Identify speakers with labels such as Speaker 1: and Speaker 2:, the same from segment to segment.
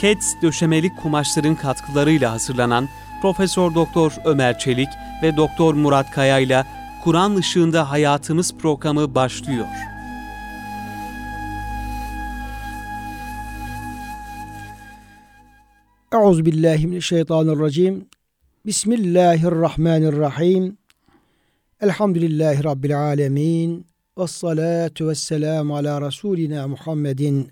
Speaker 1: Keds döşemelik kumaşların katkılarıyla hazırlanan Profesör Doktor Ömer Çelik ve Doktor Murat Kaya ile Kur'an ışığında hayatımız programı başlıyor.
Speaker 2: Euzu billahi mineşşeytanirracim. Bismillahirrahmanirrahim. Elhamdülillahi rabbil alamin. Ves salatu vesselam ala rasulina Muhammedin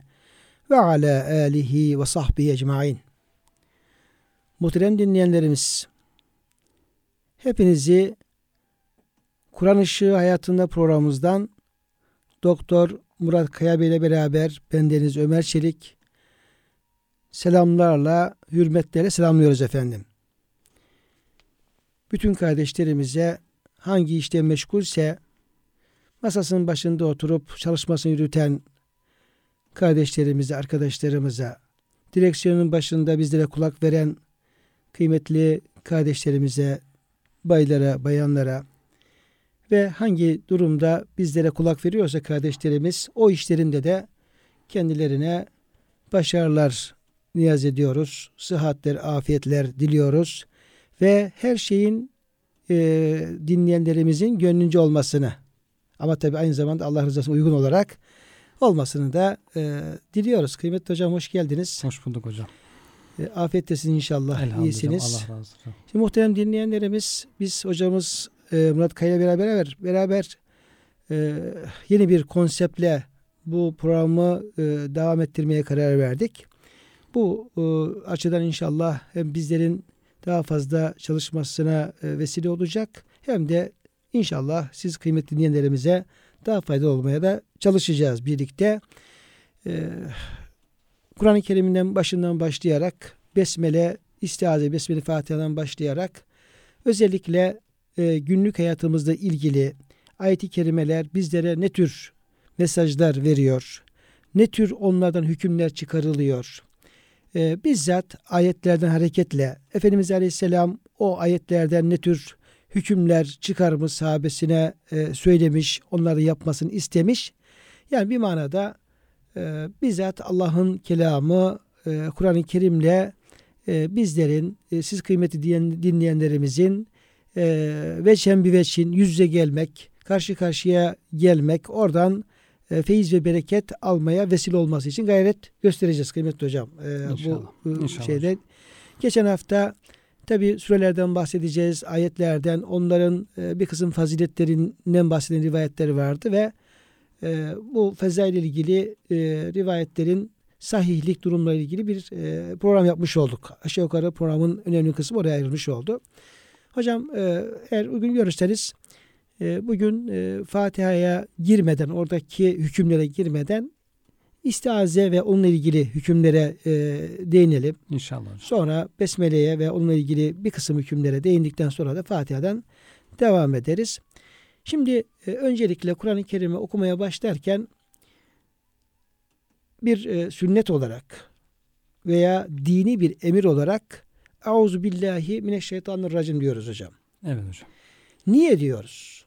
Speaker 2: ve ala alihi ve sahbihi ecmaîn. Muhterem dinleyenlerimiz, hepinizi Kur'an Işığı Hayatında programımızdan Doktor Murat Kaya Bey ile beraber bendeniz Ömer Çelik selamlarla, hürmetlerle selamlıyoruz efendim. Bütün kardeşlerimize hangi işte meşgulse masasının başında oturup çalışmasını yürüten kardeşlerimize, arkadaşlarımıza, direksiyonun başında bizlere kulak veren kıymetli kardeşlerimize, baylara, bayanlara ve hangi durumda bizlere kulak veriyorsa kardeşlerimiz o işlerinde de kendilerine başarılar niyaz ediyoruz. Sıhhatler, afiyetler diliyoruz. Ve her şeyin e, dinleyenlerimizin gönlünce olmasını ama tabi aynı zamanda Allah rızasına uygun olarak olmasını da e, diliyoruz. Kıymetli hocam hoş geldiniz.
Speaker 3: Hoş bulduk hocam.
Speaker 2: E, afiyettesiniz inşallah. iyisiniz.
Speaker 3: Allah razı olsun.
Speaker 2: Şimdi muhterem dinleyenlerimiz biz hocamız e, Murat Kaya ile beraber beraber, e, yeni bir konseptle bu programı e, devam ettirmeye karar verdik. Bu e, açıdan inşallah hem bizlerin daha fazla çalışmasına e, vesile olacak hem de inşallah siz kıymetli dinleyenlerimize daha faydalı olmaya da çalışacağız birlikte. E, Kur'an-ı Kerim'den başından başlayarak Besmele, İstiaze, Besmele Fatiha'dan başlayarak özellikle e, günlük hayatımızla ilgili ayet-i kerimeler bizlere ne tür mesajlar veriyor, ne tür onlardan hükümler çıkarılıyor, e, bizzat ayetlerden hareketle Efendimiz Aleyhisselam o ayetlerden ne tür hükümler çıkarmış sahabesine e, söylemiş, onları yapmasını istemiş. Yani bir manada e, bizzat Allah'ın kelamı e, Kur'an-ı Kerim'le e, bizlerin, e, siz kıymeti diyen, dinleyenlerimizin e, veçhen bir veçhin yüz yüze gelmek, karşı karşıya gelmek, oradan e, feyiz ve bereket almaya vesile olması için gayret göstereceğiz kıymetli hocam.
Speaker 3: E, İnşallah.
Speaker 2: Bu
Speaker 3: İnşallah.
Speaker 2: şeyde geçen hafta tabi sürelerden bahsedeceğiz, ayetlerden, onların e, bir kısım faziletlerinden bahseden rivayetleri vardı ve e, bu ile ilgili e, rivayetlerin sahihlik durumla ilgili bir program yapmış olduk. Aşağı yukarı programın önemli kısmı oraya ayrılmış oldu. Hocam eğer uygun görürseniz bugün Fatiha'ya girmeden, oradaki hükümlere girmeden istiaze ve onunla ilgili hükümlere e, değinelim.
Speaker 3: İnşallah.
Speaker 2: Sonra Besmele'ye ve onunla ilgili bir kısım hükümlere değindikten sonra da Fatiha'dan devam ederiz. Şimdi e, öncelikle Kur'an-ı Kerim'i okumaya başlarken bir e, sünnet olarak veya dini bir emir olarak Euzu billahi mineşşeytanirracim diyoruz hocam.
Speaker 3: Evet hocam.
Speaker 2: Niye diyoruz?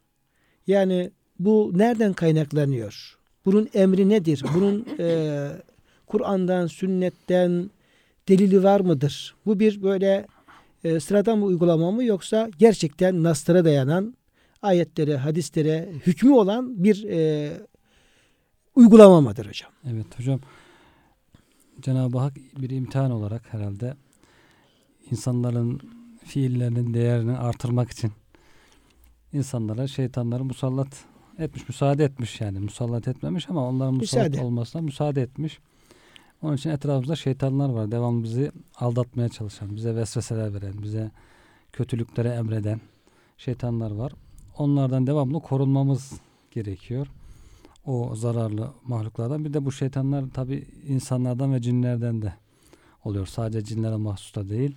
Speaker 2: Yani bu nereden kaynaklanıyor? Bunun emri nedir? Bunun e, Kur'an'dan, sünnetten delili var mıdır? Bu bir böyle e, sıradan bir uygulama mı yoksa gerçekten naslara dayanan ayetlere, hadislere hükmü olan bir e, uygulama mıdır hocam?
Speaker 3: Evet hocam. Cenab-ı Hak bir imtihan olarak herhalde insanların fiillerinin değerini artırmak için insanlara şeytanları musallat etmiş, müsaade etmiş yani. Musallat etmemiş ama onların musallat müsaade. olmasına müsaade etmiş. Onun için etrafımızda şeytanlar var. Devamlı bizi aldatmaya çalışan, bize vesveseler veren, bize kötülüklere emreden şeytanlar var. Onlardan devamlı korunmamız gerekiyor. O zararlı mahluklardan. Bir de bu şeytanlar tabi insanlardan ve cinlerden de oluyor. Sadece cinlere mahsus da değil.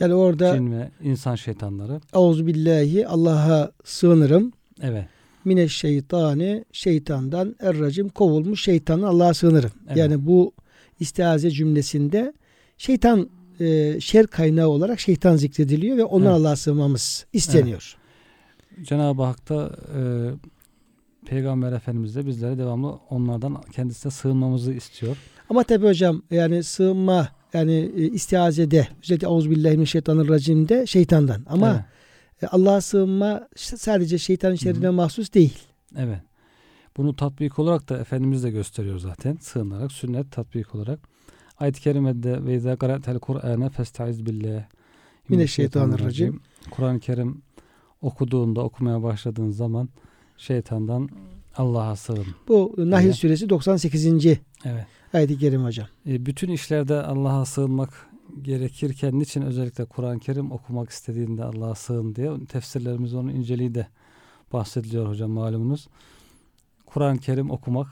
Speaker 2: Yani orada
Speaker 3: cin ve insan şeytanları.
Speaker 2: Auzu billahi Allah'a sığınırım.
Speaker 3: Evet.
Speaker 2: Mine şeytani şeytandan erracim kovulmuş şeytandan Allah'a sığınırım. Evet. Yani bu istiaze cümlesinde şeytan e, şer kaynağı olarak şeytan zikrediliyor ve ona evet. Allah'a sığınmamız isteniyor.
Speaker 3: Evet. Cenab-ı Hak da e, Peygamber Efendimiz de bizlere devamlı onlardan kendisine sığınmamızı istiyor.
Speaker 2: Ama tabi hocam yani sığınma yani e, istihazede özellikle Euzubillahimineşşeytanirracim'de şeytandan. Ama
Speaker 3: evet.
Speaker 2: Allah'a sığınma sadece şeytanın şerrine mahsus değil.
Speaker 3: Evet. Bunu tatbik olarak da Efendimiz de gösteriyor zaten. Sığınarak, sünnet tatbik olarak. Ayet-i Kerime'de ve izâ qara'tel Kur'âne festaiz billah
Speaker 2: Mineşşeytanirracim.
Speaker 3: Kur'an-ı Kerim okuduğunda, okumaya başladığın zaman şeytandan Allah'a sığın.
Speaker 2: Bu Nahl
Speaker 3: Evet.
Speaker 2: suresi 98.
Speaker 3: Evet.
Speaker 2: ayet-i kerime hocam.
Speaker 3: E, bütün işlerde Allah'a sığınmak gerekirken niçin özellikle Kur'an-ı Kerim okumak istediğinde Allah'a sığın diye tefsirlerimiz onun inceliği de bahsediliyor hocam malumunuz. Kur'an-ı Kerim okumak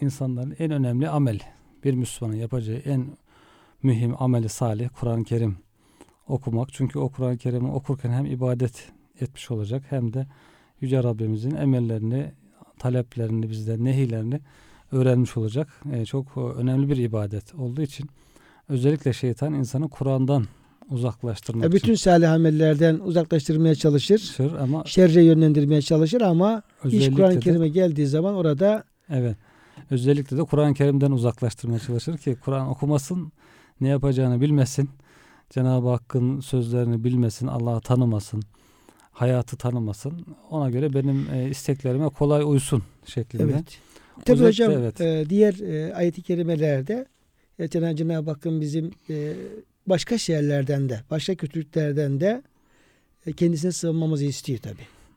Speaker 3: insanların en önemli ameli. Bir Müslümanın yapacağı en mühim ameli salih Kur'an-ı Kerim okumak. Çünkü o Kur'an-ı Kerim'i okurken hem ibadet etmiş olacak hem de Yüce Rabbimizin emellerini, taleplerini bizden, nehilerini öğrenmiş olacak. E, çok önemli bir ibadet olduğu için özellikle şeytan insanı Kur'an'dan uzaklaştırmak
Speaker 2: E, bütün
Speaker 3: için
Speaker 2: salih amellerden uzaklaştırmaya çalışır.
Speaker 3: çalışır ama
Speaker 2: Şerre yönlendirmeye çalışır ama iş Kur'an-ı Kerim'e geldiği zaman orada
Speaker 3: evet, özellikle de Kur'an-ı Kerim'den uzaklaştırmaya çalışır ki Kur'an okumasın, ne yapacağını bilmesin, Cenab-ı Hakk'ın sözlerini bilmesin, Allah'ı tanımasın, hayatı tanımasın. Ona göre benim e, isteklerime kolay uysun şeklinde.
Speaker 2: evet. Tabii
Speaker 3: Özellikle
Speaker 2: hocam
Speaker 3: evet.
Speaker 2: e, diğer e, ayet-i kerimelerde e, Cenab- Cenab-ı Hakk'ın bizim e, başka şeylerden de, başka kötülüklerden de e, kendisine sığınmamızı istiyor tabii.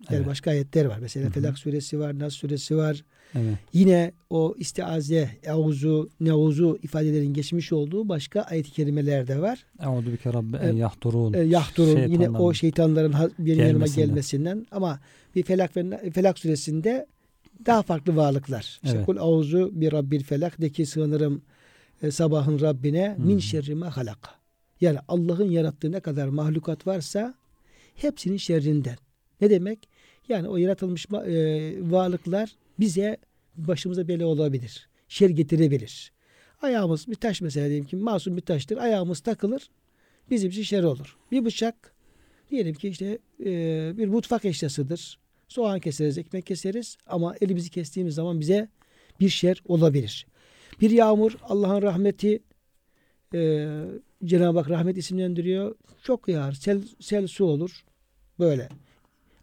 Speaker 2: Yani
Speaker 3: Evet.
Speaker 2: başka ayetler var. Mesela
Speaker 3: Hı hı.
Speaker 2: Felak suresi var, Nas suresi var.
Speaker 3: Evet.
Speaker 2: Yine o istiaze, euzu, neuzu ifadelerin geçmiş olduğu başka ayet-i kerimeler de var.
Speaker 3: Euzu bike rabbe
Speaker 2: E,
Speaker 3: en yahdurun.
Speaker 2: E, yahdurun yine o
Speaker 3: Şeytanların
Speaker 2: benim yanıma
Speaker 3: gelmesinden.
Speaker 2: ama bir Felak ve Felak suresinde daha farklı varlıklar. İşte
Speaker 3: Evet.
Speaker 2: kul auzu bir rabbil felak de ki sığınırım e, sabahın Rabbine
Speaker 3: Hı
Speaker 2: min
Speaker 3: hı.
Speaker 2: şerri ma halaka. Yani Allah'ın yarattığı ne kadar mahlukat varsa hepsinin şerrinden. Ne demek? Yani o yaratılmış e, varlıklar bize başımıza bela olabilir. Şer getirebilir. Ayağımız bir taş mesela diyelim ki masum bir taştır. Ayağımız takılır. Bizim için şer olur. Bir bıçak diyelim ki işte e, bir mutfak eşyasıdır. Soğan keseriz, ekmek keseriz ama elimizi kestiğimiz zaman bize bir şer olabilir. Bir yağmur Allah'ın rahmeti e, Cenab-ı Hak rahmet isimlendiriyor. Çok yağar. Sel, sel su olur. Böyle.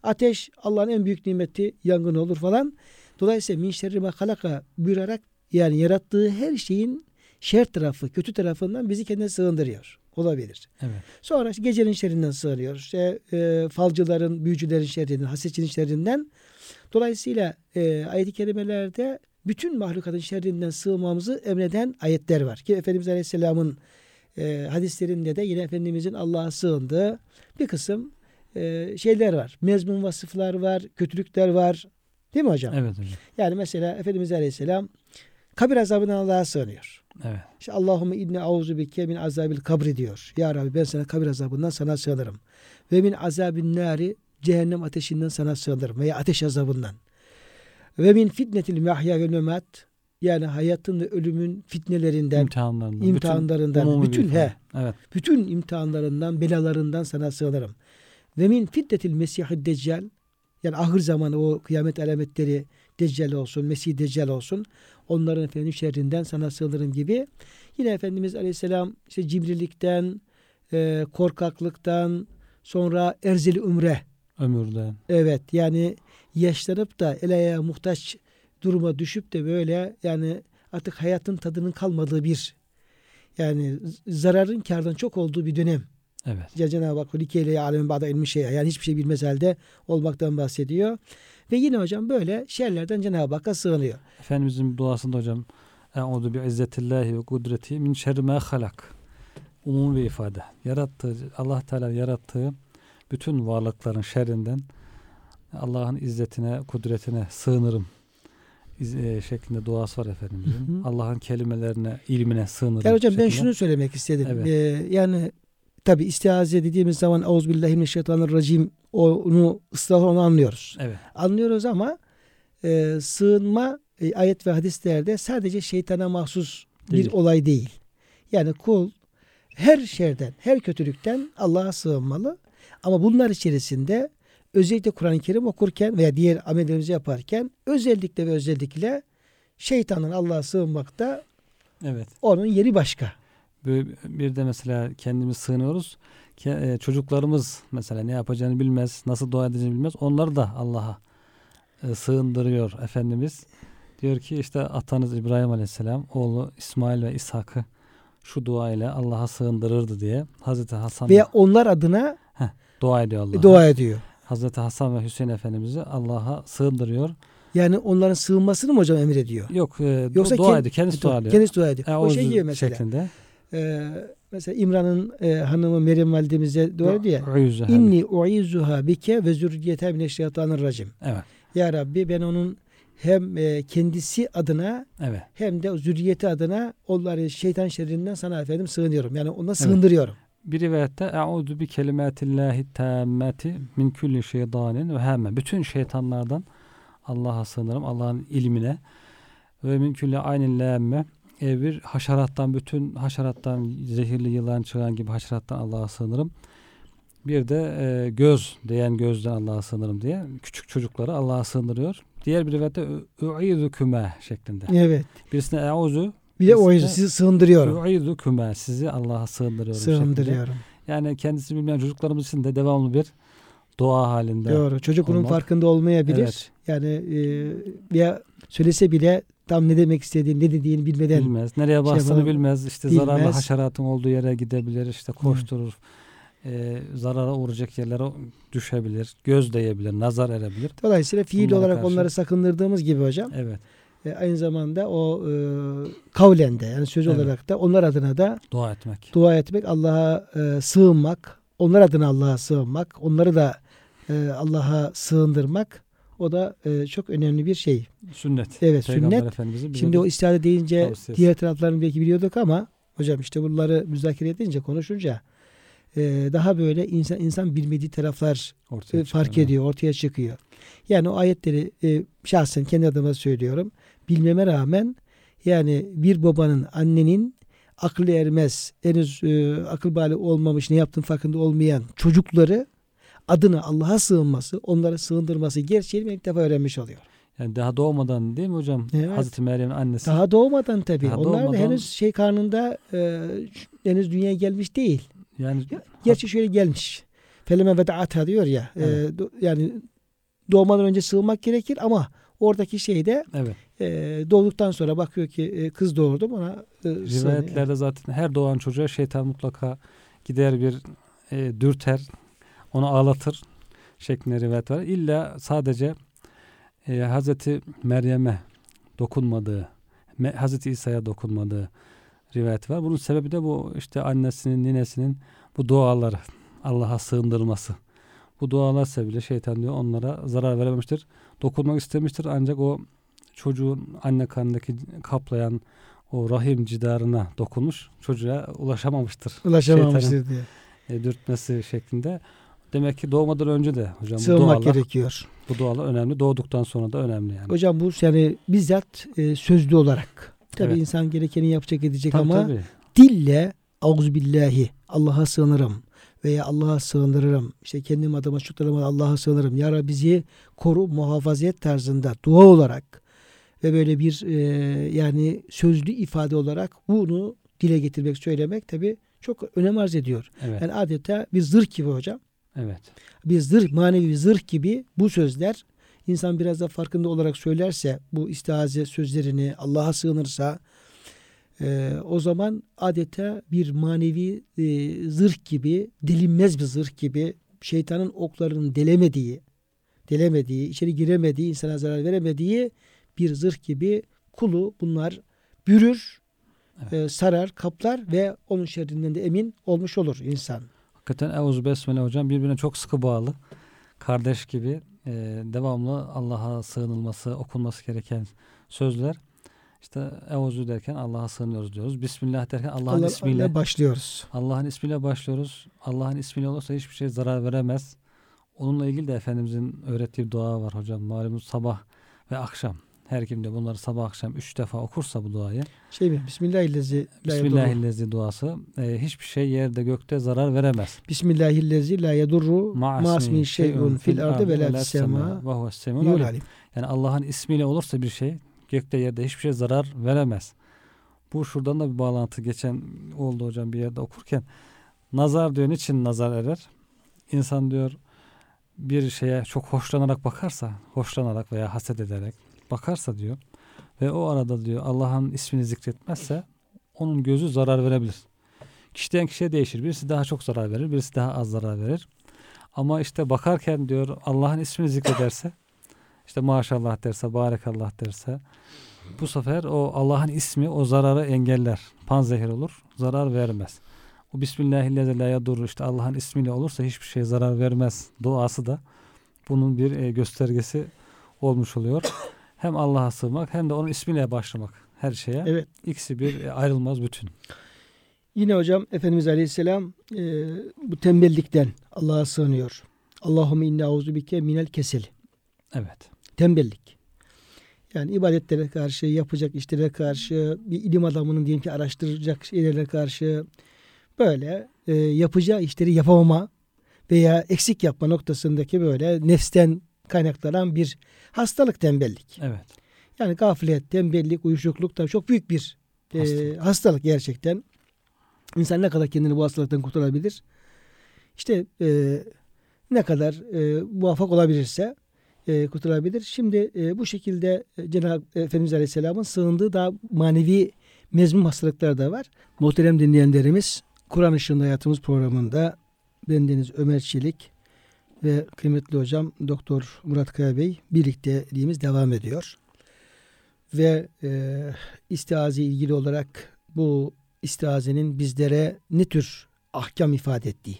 Speaker 2: Ateş Allah'ın en büyük nimeti yangın olur falan. Dolayısıyla min şerri halaka buyurarak yani yarattığı her şeyin şer tarafı, kötü tarafından bizi kendine sığındırıyor. Olabilir.
Speaker 3: Evet.
Speaker 2: Sonra işte gecenin şerrinden sığınıyor. İşte e, falcıların, büyücülerin şerrinden, hasetçinin şerrinden. Dolayısıyla e, ayet-i kerimelerde bütün mahlukatın şerrinden sığınmamızı emreden ayetler var. Ki Efendimiz Aleyhisselam'ın e, hadislerinde de yine Efendimizin Allah'a sığındığı bir kısım e, şeyler var. Mezmun vasıflar var, kötülükler var. Değil mi hocam?
Speaker 3: Evet hocam.
Speaker 2: Yani mesela Efendimiz Aleyhisselam kabir azabından Allah'a sığınıyor.
Speaker 3: Evet.
Speaker 2: İşte Allahümme inni auzu bike min azabil kabri diyor. Ya Rabbi ben sana kabir azabından sana sığınırım. Ve min azabin nari cehennem ateşinden sana sığınırım. Veya ateş azabından. Ve min fitnetil mahya ve memat yani hayatın ve ölümün fitnelerinden,
Speaker 3: İmtihanlarından.
Speaker 2: imtihanlarından, bütün,
Speaker 3: bir
Speaker 2: he.
Speaker 3: Evet.
Speaker 2: bütün imtihanlarından, belalarından sana sığınırım. Ve min fitnetil mesihid deccal yani ahir zamanı o kıyamet alametleri Deccal olsun, Mesih Deccal olsun. Onların efendim şerrinden sana sığınırım gibi. Yine Efendimiz Aleyhisselam işte cimrilikten, e, korkaklıktan, sonra erzeli umre.
Speaker 3: Ömürden.
Speaker 2: Evet yani yaşlanıp da el ayağa muhtaç duruma düşüp de böyle yani artık hayatın tadının kalmadığı bir yani zararın kardan çok olduğu bir dönem.
Speaker 3: Evet.
Speaker 2: Ya Cenab-ı Hak likeyle alemin ba'da ilmi şey yani hiçbir şey bilmez halde olmaktan bahsediyor. Ve yine hocam böyle şerlerden Cenab-ı Hakk'a sığınıyor.
Speaker 3: Efendimizin duasında hocam Euzu bi izzetillahi ve kudreti min şerri ma halak. Umumi bir ifade. Yarattığı Allah Teala yarattığı bütün varlıkların şerrinden Allah'ın izzetine, kudretine sığınırım. E, şeklinde duası var Efendimizin.
Speaker 2: Hı hı.
Speaker 3: Allah'ın kelimelerine, ilmine sığınırım.
Speaker 2: Yani hocam ben
Speaker 3: şeklinde.
Speaker 2: şunu söylemek istedim.
Speaker 3: Evet.
Speaker 2: Ee, yani tabi istiaze dediğimiz zaman Euzubillahimineşşeytanirracim onu ıslah onu anlıyoruz.
Speaker 3: Evet.
Speaker 2: Anlıyoruz ama e, sığınma e, ayet ve hadislerde sadece şeytana mahsus
Speaker 3: Değil.
Speaker 2: bir olay değil. Yani kul her şerden, her kötülükten Allah'a sığınmalı. Ama bunlar içerisinde özellikle Kur'an-ı Kerim okurken veya diğer amellerimizi yaparken özellikle ve özellikle şeytanın Allah'a sığınmakta
Speaker 3: Evet.
Speaker 2: onun yeri başka.
Speaker 3: Bir de mesela kendimiz sığınıyoruz. E, çocuklarımız mesela ne yapacağını bilmez, nasıl dua edeceğini bilmez. Onları da Allah'a e, sığındırıyor Efendimiz. Diyor ki işte atanız İbrahim Aleyhisselam oğlu İsmail ve İshak'ı şu dua ile Allah'a sığındırırdı diye Hazreti Hasan
Speaker 2: Veya onlar adına
Speaker 3: dua ediyor Allah'a.
Speaker 2: dua ediyor.
Speaker 3: Hazreti Hasan ve Hüseyin Efendimiz'i Allah'a sığındırıyor.
Speaker 2: Yani onların sığınmasını mı hocam emrediyor?
Speaker 3: Yok e,
Speaker 2: Yoksa
Speaker 3: dua ediyor. Kendisi dua ediyor.
Speaker 2: Kendisi dua ediyor.
Speaker 3: E,
Speaker 2: o şey
Speaker 3: uzun
Speaker 2: gibi mesela.
Speaker 3: Şeklinde.
Speaker 2: Ee, mesela İmran'ın e, hanımı Meryem validemize dua ediyor ya. İnni uizuha bike ve zürriyete mineşşeytanirracim.
Speaker 3: Evet.
Speaker 2: Ya Rabbi ben onun hem e, kendisi adına
Speaker 3: Evet.
Speaker 2: hem de zürriyeti adına onları şeytan şerrinden sana efendim sığınıyorum. Yani ona sığındırıyorum.
Speaker 3: Bir rivayette Eûzu bi kelimatillahi tammati min kulli şeytanin ve hemme. Bütün şeytanlardan Allah'a sığınırım. Allah'ın ilmine ve min kulli aynin lemme. E, bir haşerattan bütün haşerattan zehirli yılan çıkan gibi haşerattan Allah'a sığınırım. Bir de e, göz diyen gözden Allah'a sığınırım diye küçük çocukları Allah'a sığındırıyor. Diğer bir rivayette ü'idüküme şeklinde.
Speaker 2: Evet.
Speaker 3: Birisine eûzu
Speaker 2: Bir de o yüzden
Speaker 3: de-
Speaker 2: sizi sığındırıyorum.
Speaker 3: ü'idüküme sizi Allah'a sığındırıyorum. şeklinde.
Speaker 2: Sığındırıyorum.
Speaker 3: Yani kendisi bilmeyen çocuklarımız için de devamlı bir dua halinde.
Speaker 2: Doğru. Çocuk bunun
Speaker 3: olmak.
Speaker 2: farkında olmayabilir.
Speaker 3: Evet.
Speaker 2: Yani e, veya söylese bile tam ne demek istediğini, ne dediğini bilmeden
Speaker 3: Bilmez. Nereye bastığını
Speaker 2: yapalım.
Speaker 3: bilmez. İşte
Speaker 2: Bilmez.
Speaker 3: zararlı haşeratın olduğu yere gidebilir. İşte koşturur. Ee, zarara uğrayacak yerlere düşebilir. Göz değebilir. Nazar erebilir.
Speaker 2: Dolayısıyla fiil
Speaker 3: Bunlara
Speaker 2: olarak
Speaker 3: karşı-
Speaker 2: onları sakındırdığımız gibi hocam
Speaker 3: Evet.
Speaker 2: E, aynı zamanda o e, kavlen de yani söz
Speaker 3: Evet.
Speaker 2: olarak da onlar adına da
Speaker 3: Dua etmek.
Speaker 2: dua etmek, Allah'a e, sığınmak, onlar adına Allah'a sığınmak, onları da e, Allah'a sığındırmak o da e, çok önemli bir şey.
Speaker 3: Sünnet.
Speaker 2: Evet
Speaker 3: Peygamber
Speaker 2: sünnet. Şimdi o istihade deyince
Speaker 3: tavsiyesi.
Speaker 2: diğer taraflarını belki biliyorduk ama hocam işte bunları müzakere edince konuşunca e, daha böyle insan insan bilmediği taraflar
Speaker 3: ortaya
Speaker 2: e, fark
Speaker 3: çıkıyor.
Speaker 2: ediyor, ortaya çıkıyor. Yani o ayetleri e, şahsen kendi adıma söylüyorum. Bilmeme rağmen yani bir babanın, annenin aklı ermez, henüz e, akıl bali olmamış, ne yaptığın farkında olmayan çocukları adına Allah'a sığınması, onlara sığındırması gerçeğini ilk defa öğrenmiş oluyor.
Speaker 3: Yani daha doğmadan değil mi hocam?
Speaker 2: Evet.
Speaker 3: Hazreti Meryem'in annesi.
Speaker 2: Daha doğmadan tabii.
Speaker 3: Daha
Speaker 2: Onlar da
Speaker 3: doğmadan-
Speaker 2: henüz şey karnında e, henüz dünyaya gelmiş değil.
Speaker 3: yani
Speaker 2: Gerçi şöyle gelmiş. Feleme vedaata diyor ya. e,
Speaker 3: Evet.
Speaker 2: do- yani doğmadan önce sığınmak gerekir ama oradaki şeyde
Speaker 3: evet.
Speaker 2: E, doğduktan sonra bakıyor ki e, kız doğurdum ona e.
Speaker 3: Rivayetlerde zaten her doğan çocuğa şeytan mutlaka gider bir e, dürter, onu ağlatır şeklinde rivayet var. İlla sadece e, Hazreti Meryem'e dokunmadığı, Me- Hazreti İsa'ya dokunmadığı rivayet var. Bunun sebebi de bu işte annesinin, ninesinin bu duaları Allah'a sığındırılması. Bu dualar sebebiyle şeytan diyor onlara zarar verememiştir. Dokunmak istemiştir ancak o çocuğun anne karnındaki kaplayan o rahim cidarına dokunmuş çocuğa ulaşamamıştır.
Speaker 2: Ulaşamamıştır diye.
Speaker 3: E, dürtmesi şeklinde. Demek ki doğmadan önce de hocam bu
Speaker 2: Sığınmak
Speaker 3: dualar,
Speaker 2: gerekiyor.
Speaker 3: bu dualar önemli. Doğduktan sonra da önemli yani.
Speaker 2: Hocam bu yani bizzat e, sözlü olarak. Tabii
Speaker 3: Evet.
Speaker 2: insan gerekeni yapacak edecek
Speaker 3: Tabii,
Speaker 2: ama
Speaker 3: tabii.
Speaker 2: dille auzubillahi Allah'a sığınırım veya Allah'a sığınırım. İşte kendim adıma çocuklarıma Allah'a sığınırım. Ya Rabbi bizi koru muhafaza et tarzında dua olarak ve böyle bir e, yani sözlü ifade olarak bunu dile getirmek, söylemek tabi çok önem arz ediyor.
Speaker 3: Evet.
Speaker 2: Yani adeta bir zırh gibi hocam.
Speaker 3: evet.
Speaker 2: Bir zırh, manevi bir zırh gibi bu sözler insan biraz da farkında olarak söylerse bu istiaze sözlerini Allah'a sığınırsa e, o zaman adeta bir manevi e, zırh gibi delinmez bir zırh gibi şeytanın oklarının delemediği delemediği, içeri giremediği, insana zarar veremediği bir zırh gibi kulu bunlar bürür, e, sarar, kaplar ve onun şerrinden de emin olmuş olur insan.
Speaker 3: Hakikaten Eûzü Besmele hocam birbirine çok sıkı bağlı. Kardeş gibi e, devamlı Allah'a sığınılması, okunması gereken sözler. İşte Eûzü derken Allah'a sığınıyoruz diyoruz. Bismillah derken Allah'ın
Speaker 2: Allah-
Speaker 3: ismiyle
Speaker 2: Allah başlıyoruz.
Speaker 3: Allah'ın ismiyle başlıyoruz. Allah'ın ismiyle olursa hiçbir şey zarar veremez. Onunla ilgili de Efendimizin öğrettiği dua var hocam. Malumunuz sabah ve akşam. Her kim de bunları sabah akşam üç defa okursa bu duayı.
Speaker 2: Şey mi? Bismillahirrezi la yedurru.
Speaker 3: Bismillahirrezi duası. e, hiçbir şey yerde gökte zarar veremez.
Speaker 2: Bismillahirrezi la yedurru ma'asmi şey'un fil ardı ve la sema.
Speaker 3: Ve huves alim. Yani Allah'ın ismiyle olursa bir şey gökte yerde hiçbir şey zarar veremez. Bu şuradan da bir bağlantı geçen oldu hocam bir yerde okurken. Nazar diyor niçin nazar erer? İnsan diyor bir şeye çok hoşlanarak bakarsa, hoşlanarak veya haset ederek bakarsa diyor ve o arada diyor Allah'ın ismini zikretmezse onun gözü zarar verebilir. Kişiden kişiye değişir. Birisi daha çok zarar verir, birisi daha az zarar verir. Ama işte bakarken diyor Allah'ın ismini zikrederse işte maşallah derse, barekallah derse bu sefer o Allah'ın ismi o zararı engeller. Panzehir olur, zarar vermez. O Bismillahirrahmanirrahim dur işte Allah'ın ismiyle olursa hiçbir şey zarar vermez duası da bunun bir e, göstergesi olmuş oluyor. Hem Allah'a sığmak hem de onun ismiyle başlamak her şeye.
Speaker 2: Evet.
Speaker 3: İkisi bir e, ayrılmaz bütün.
Speaker 2: Yine hocam Efendimiz Aleyhisselam e, bu tembellikten Allah'a sığınıyor. Allahümme inne auzu bike minel kesel.
Speaker 3: Evet.
Speaker 2: Tembellik. Yani ibadetlere karşı, yapacak işlere karşı, bir ilim adamının diyelim ki araştıracak şeylere karşı böyle e, yapacağı işleri yapamama veya eksik yapma noktasındaki böyle nefsten kaynaklanan bir hastalık tembellik.
Speaker 3: Evet.
Speaker 2: Yani gaflet, tembellik, uyuşukluk da çok büyük bir e,
Speaker 3: Hastalık.
Speaker 2: hastalık gerçekten. İnsan ne kadar kendini bu hastalıktan kurtarabilir? İşte e, ne kadar e, muvaffak olabilirse e, kurtarabilir. Şimdi e, bu şekilde e, Cenab-ı Efendimiz Aleyhisselam'ın sığındığı daha manevi mezmum hastalıklar da var. Muhterem dinleyenlerimiz Kur'an Işığında Hayatımız programında bendeniz Ömer Çelik ve kıymetli hocam Doktor Murat Kaya Bey birlikteliğimiz devam ediyor. Ve e, istiaze ilgili olarak bu istiazenin bizlere ne tür ahkam ifade ettiği.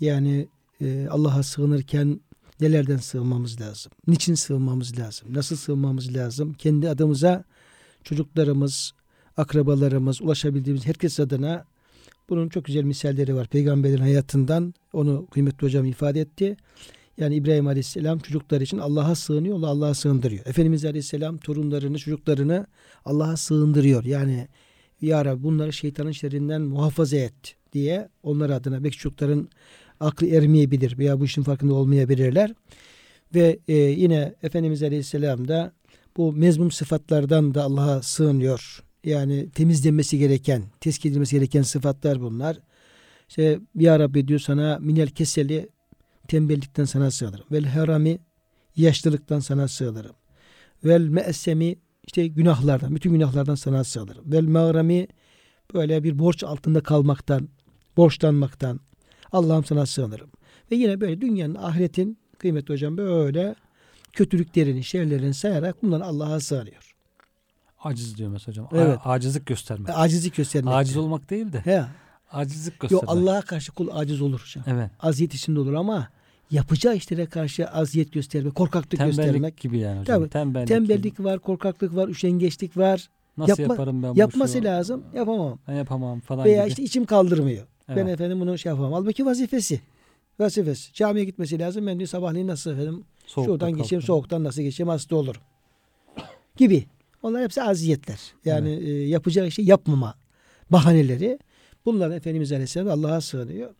Speaker 2: Yani e, Allah'a sığınırken nelerden sığınmamız lazım? Niçin sığınmamız lazım? Nasıl sığınmamız lazım? Kendi adımıza çocuklarımız, akrabalarımız, ulaşabildiğimiz herkes adına bunun çok güzel misalleri var. Peygamberin hayatından onu kıymetli hocam ifade etti. Yani İbrahim Aleyhisselam çocuklar için Allah'a sığınıyor, Allah Allah'a sığındırıyor. Efendimiz Aleyhisselam torunlarını, çocuklarını Allah'a sığındırıyor. Yani Ya Rabbi bunları şeytanın şerrinden muhafaza et diye onlar adına belki çocukların aklı ermeyebilir veya bu işin farkında olmayabilirler. Ve e, yine Efendimiz Aleyhisselam da bu mezmum sıfatlardan da Allah'a sığınıyor. Yani temizlenmesi gereken, tezkiye edilmesi gereken sıfatlar bunlar. İşte Ya Rabbi diyor sana minel keseli tembellikten sana sığınırım. Vel harami yaşlılıktan sana sığınırım. Vel me'semi işte günahlardan, bütün günahlardan sana sığınırım. Vel mağrami böyle bir borç altında kalmaktan, borçlanmaktan Allah'ım sana sığınırım. Ve yine böyle dünyanın, ahiretin kıymetli hocam böyle kötülüklerini, şerlerini sayarak bundan Allah'a sığınıyor.
Speaker 3: Aciz diyor mesela hocam.
Speaker 2: Evet.
Speaker 3: A- acizlik göstermek.
Speaker 2: Acizlik göstermek.
Speaker 3: Aciz olmak değil de
Speaker 2: He.
Speaker 3: acizlik göstermek.
Speaker 2: Allah'a karşı kul aciz olur hocam.
Speaker 3: Evet.
Speaker 2: Aziyet içinde olur ama yapacağı işlere karşı aziyet göstermek, korkaklık
Speaker 3: Tembellik
Speaker 2: göstermek.
Speaker 3: gibi yani hocam.
Speaker 2: Tabii.
Speaker 3: Tembellik,
Speaker 2: Tembellik
Speaker 3: gibi.
Speaker 2: var, korkaklık var, üşengeçlik var.
Speaker 3: Nasıl
Speaker 2: yapma-
Speaker 3: yaparım ben bu
Speaker 2: Yapması
Speaker 3: işi?
Speaker 2: lazım, yapamam.
Speaker 3: Ben yapamam falan
Speaker 2: Veya
Speaker 3: gibi.
Speaker 2: işte içim kaldırmıyor. Ben
Speaker 3: Evet.
Speaker 2: efendim bunu şey yapamam. Halbuki vazifesi. Vazifesi. Camiye gitmesi lazım. Ben diyor sabahleyin nasıl efendim
Speaker 3: Soğukta
Speaker 2: şuradan geçeyim,
Speaker 3: kalkıyorum.
Speaker 2: soğuktan nasıl geçeyim, hasta olurum. Gibi. Onlar hepsi aziyetler. Yani e, yapacağı işi yapmama bahaneleri. Bunlar Efendimiz Aleyhisselam Allah'a sığınıyor.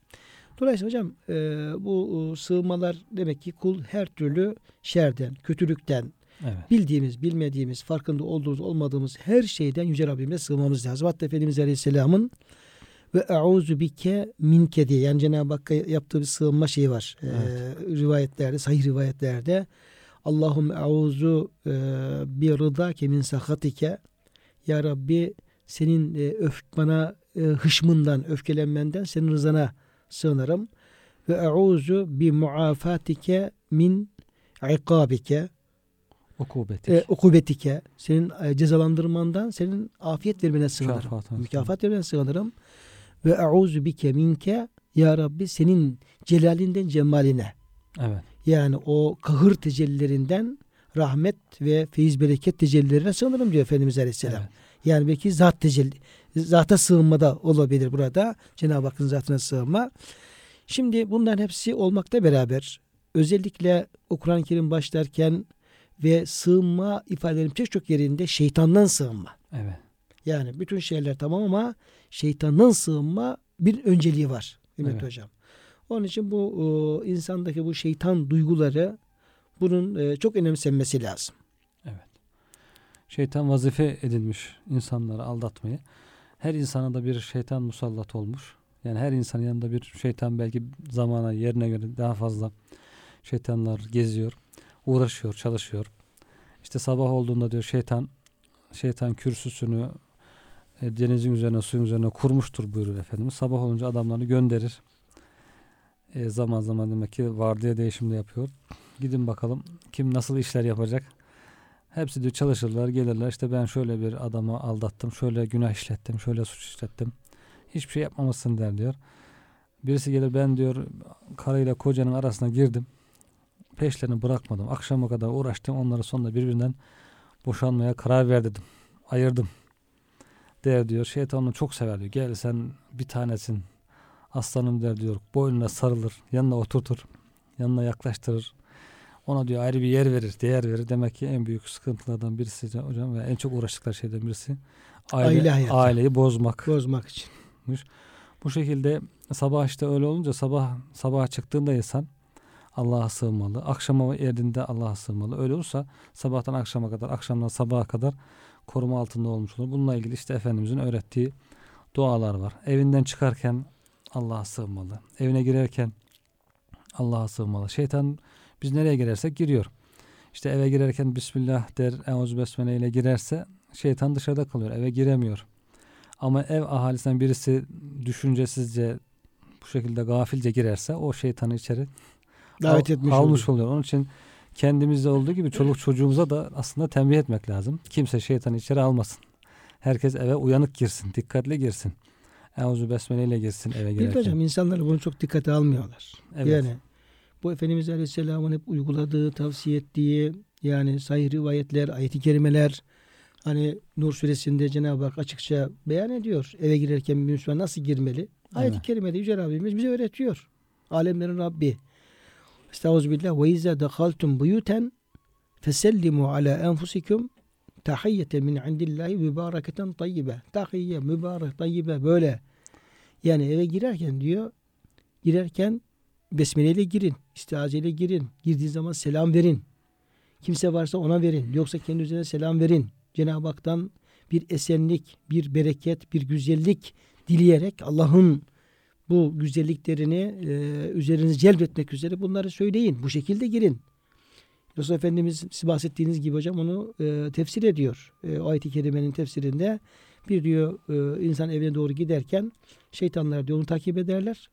Speaker 2: Dolayısıyla hocam e, bu e, sığınmalar demek ki kul her türlü şerden, kötülükten,
Speaker 3: Evet.
Speaker 2: bildiğimiz, bilmediğimiz, farkında olduğumuz, olmadığımız her şeyden Yüce Rabbimize sığınmamız lazım. Hatta Efendimiz Aleyhisselam'ın ve e'uzu bike minke diye yani Cenab-ı Hakk'a yaptığı bir sığınma şeyi var. Ee, rivayetlerde, sahih rivayetlerde Allahümme e'uzu e, bi rıdake min sahatike Ya Rabbi senin e, öf bana e, hışmından, öfkelenmenden senin rızana sığınırım. Ve e'uzu bi muafatike min ikabike
Speaker 3: Ukubetik.
Speaker 2: e, ukubetike senin e, cezalandırmandan senin afiyet vermene sığınırım.
Speaker 3: Mükafatına
Speaker 2: Mükafat vermene sığınırım. Ve e'uzu bike minke ya Rabbi senin celalinden cemaline.
Speaker 3: Evet.
Speaker 2: Yani o kahır tecellilerinden rahmet ve feyiz bereket tecellilerine sığınırım diyor Efendimiz Aleyhisselam.
Speaker 3: Evet.
Speaker 2: Yani belki zat tecelli, zata sığınmada olabilir burada. Cenab-ı Hakk'ın zatına sığınma. Şimdi bunların hepsi olmakta beraber özellikle o Kur'an-ı Kerim başlarken ve sığınma ifadelerinin pek çok yerinde şeytandan sığınma.
Speaker 3: Evet.
Speaker 2: Yani bütün şeyler tamam ama şeytandan sığınma bir önceliği var.
Speaker 3: Evet.
Speaker 2: hocam. Onun için bu e, insandaki bu şeytan duyguları bunun e, çok önemsenmesi lazım.
Speaker 3: Evet. Şeytan vazife edinmiş insanları aldatmayı. Her insana da bir şeytan musallat olmuş. Yani her insanın yanında bir şeytan belki zamana yerine göre daha fazla şeytanlar geziyor. Uğraşıyor, çalışıyor. İşte sabah olduğunda diyor şeytan şeytan kürsüsünü e, denizin üzerine, suyun üzerine kurmuştur buyurur Efendimiz. Sabah olunca adamlarını gönderir. E, zaman zaman demek ki vardiya değişimde yapıyor. Gidin bakalım kim nasıl işler yapacak. Hepsi diyor çalışırlar, gelirler. İşte ben şöyle bir adamı aldattım, şöyle günah işlettim, şöyle suç işlettim. Hiçbir şey yapmamışsın der diyor. Birisi gelir ben diyor karıyla kocanın arasına girdim. Peşlerini bırakmadım. Akşama kadar uğraştım. Onları sonunda birbirinden boşanmaya karar ver dedim. Ayırdım. Der diyor. Şeytan onu çok sever diyor. Gel sen bir tanesin. Aslanım der diyor. Boynuna sarılır. Yanına oturtur. Yanına yaklaştırır. Ona diyor ayrı bir yer verir, değer verir. Demek ki en büyük sıkıntılardan birisi hocam ve en çok uğraştıkları şeyden birisi aile,
Speaker 2: Aile hayatı.
Speaker 3: aileyi bozmak.
Speaker 2: Bozmak için.
Speaker 3: Bu şekilde sabah işte öyle olunca sabah sabaha çıktığında insan Allah'a sığınmalı. Akşama erdiğinde Allah'a sığınmalı. Öyle olursa sabahtan akşama kadar, akşamdan sabaha kadar koruma altında olmuş olur. Bununla ilgili işte Efendimizin öğrettiği dualar var. Evinden çıkarken Allah'a sığınmalı. Evine girerken Allah'a sığınmalı. Şeytan biz nereye girersek giriyor. İşte eve girerken Bismillah der, Eûzü Besmele ile girerse şeytan dışarıda kalıyor. Eve giremiyor. Ama ev ahalisinden birisi düşüncesizce bu şekilde gafilce girerse o şeytanı içeri
Speaker 2: Davet etmiş
Speaker 3: almış
Speaker 2: oluyor.
Speaker 3: oluyor. Onun için kendimizde olduğu gibi çoluk çocuğumuza da aslında tembih etmek lazım. Kimse şeytanı içeri almasın. Herkes eve uyanık girsin, dikkatli girsin. Euzu besmele ile girsin eve
Speaker 2: Bir de
Speaker 3: girerken.
Speaker 2: hocam insanlar bunu çok dikkate almıyorlar.
Speaker 3: Evet.
Speaker 2: Yani bu Efendimiz Aleyhisselam'ın hep uyguladığı, tavsiye ettiği yani sahih rivayetler, ayet-i kerimeler hani Nur suresinde Cenab-ı Hak açıkça beyan ediyor. Eve girerken bir Müslüman nasıl girmeli? Ayet-i
Speaker 3: Evet.
Speaker 2: kerimede Yüce Rabbimiz bize öğretiyor. Alemlerin Rabbi. Estağfirullah ve izâ dehaltum buyuten fesellimu ala enfusikum tahiyyeten min indillahi mübareketen tayyibe. Tahiyye, mübarek, tayyibe böyle. Yani eve girerken diyor girerken besmeleyle girin. istiazeyle girin. Girdiği zaman selam verin. Kimse varsa ona verin. Yoksa kendi üzerine selam verin. Cenab-ı Hak'tan bir esenlik, bir bereket, bir güzellik dileyerek Allah'ın bu güzelliklerini e, üzerinize celbetmek üzere bunları söyleyin. Bu şekilde girin. Resul Efendimiz siz bahsettiğiniz gibi hocam onu e, tefsir ediyor. E, o ayet-i kerimenin tefsirinde bir diyor e, insan evine doğru giderken şeytanlar diyor onu takip ederler.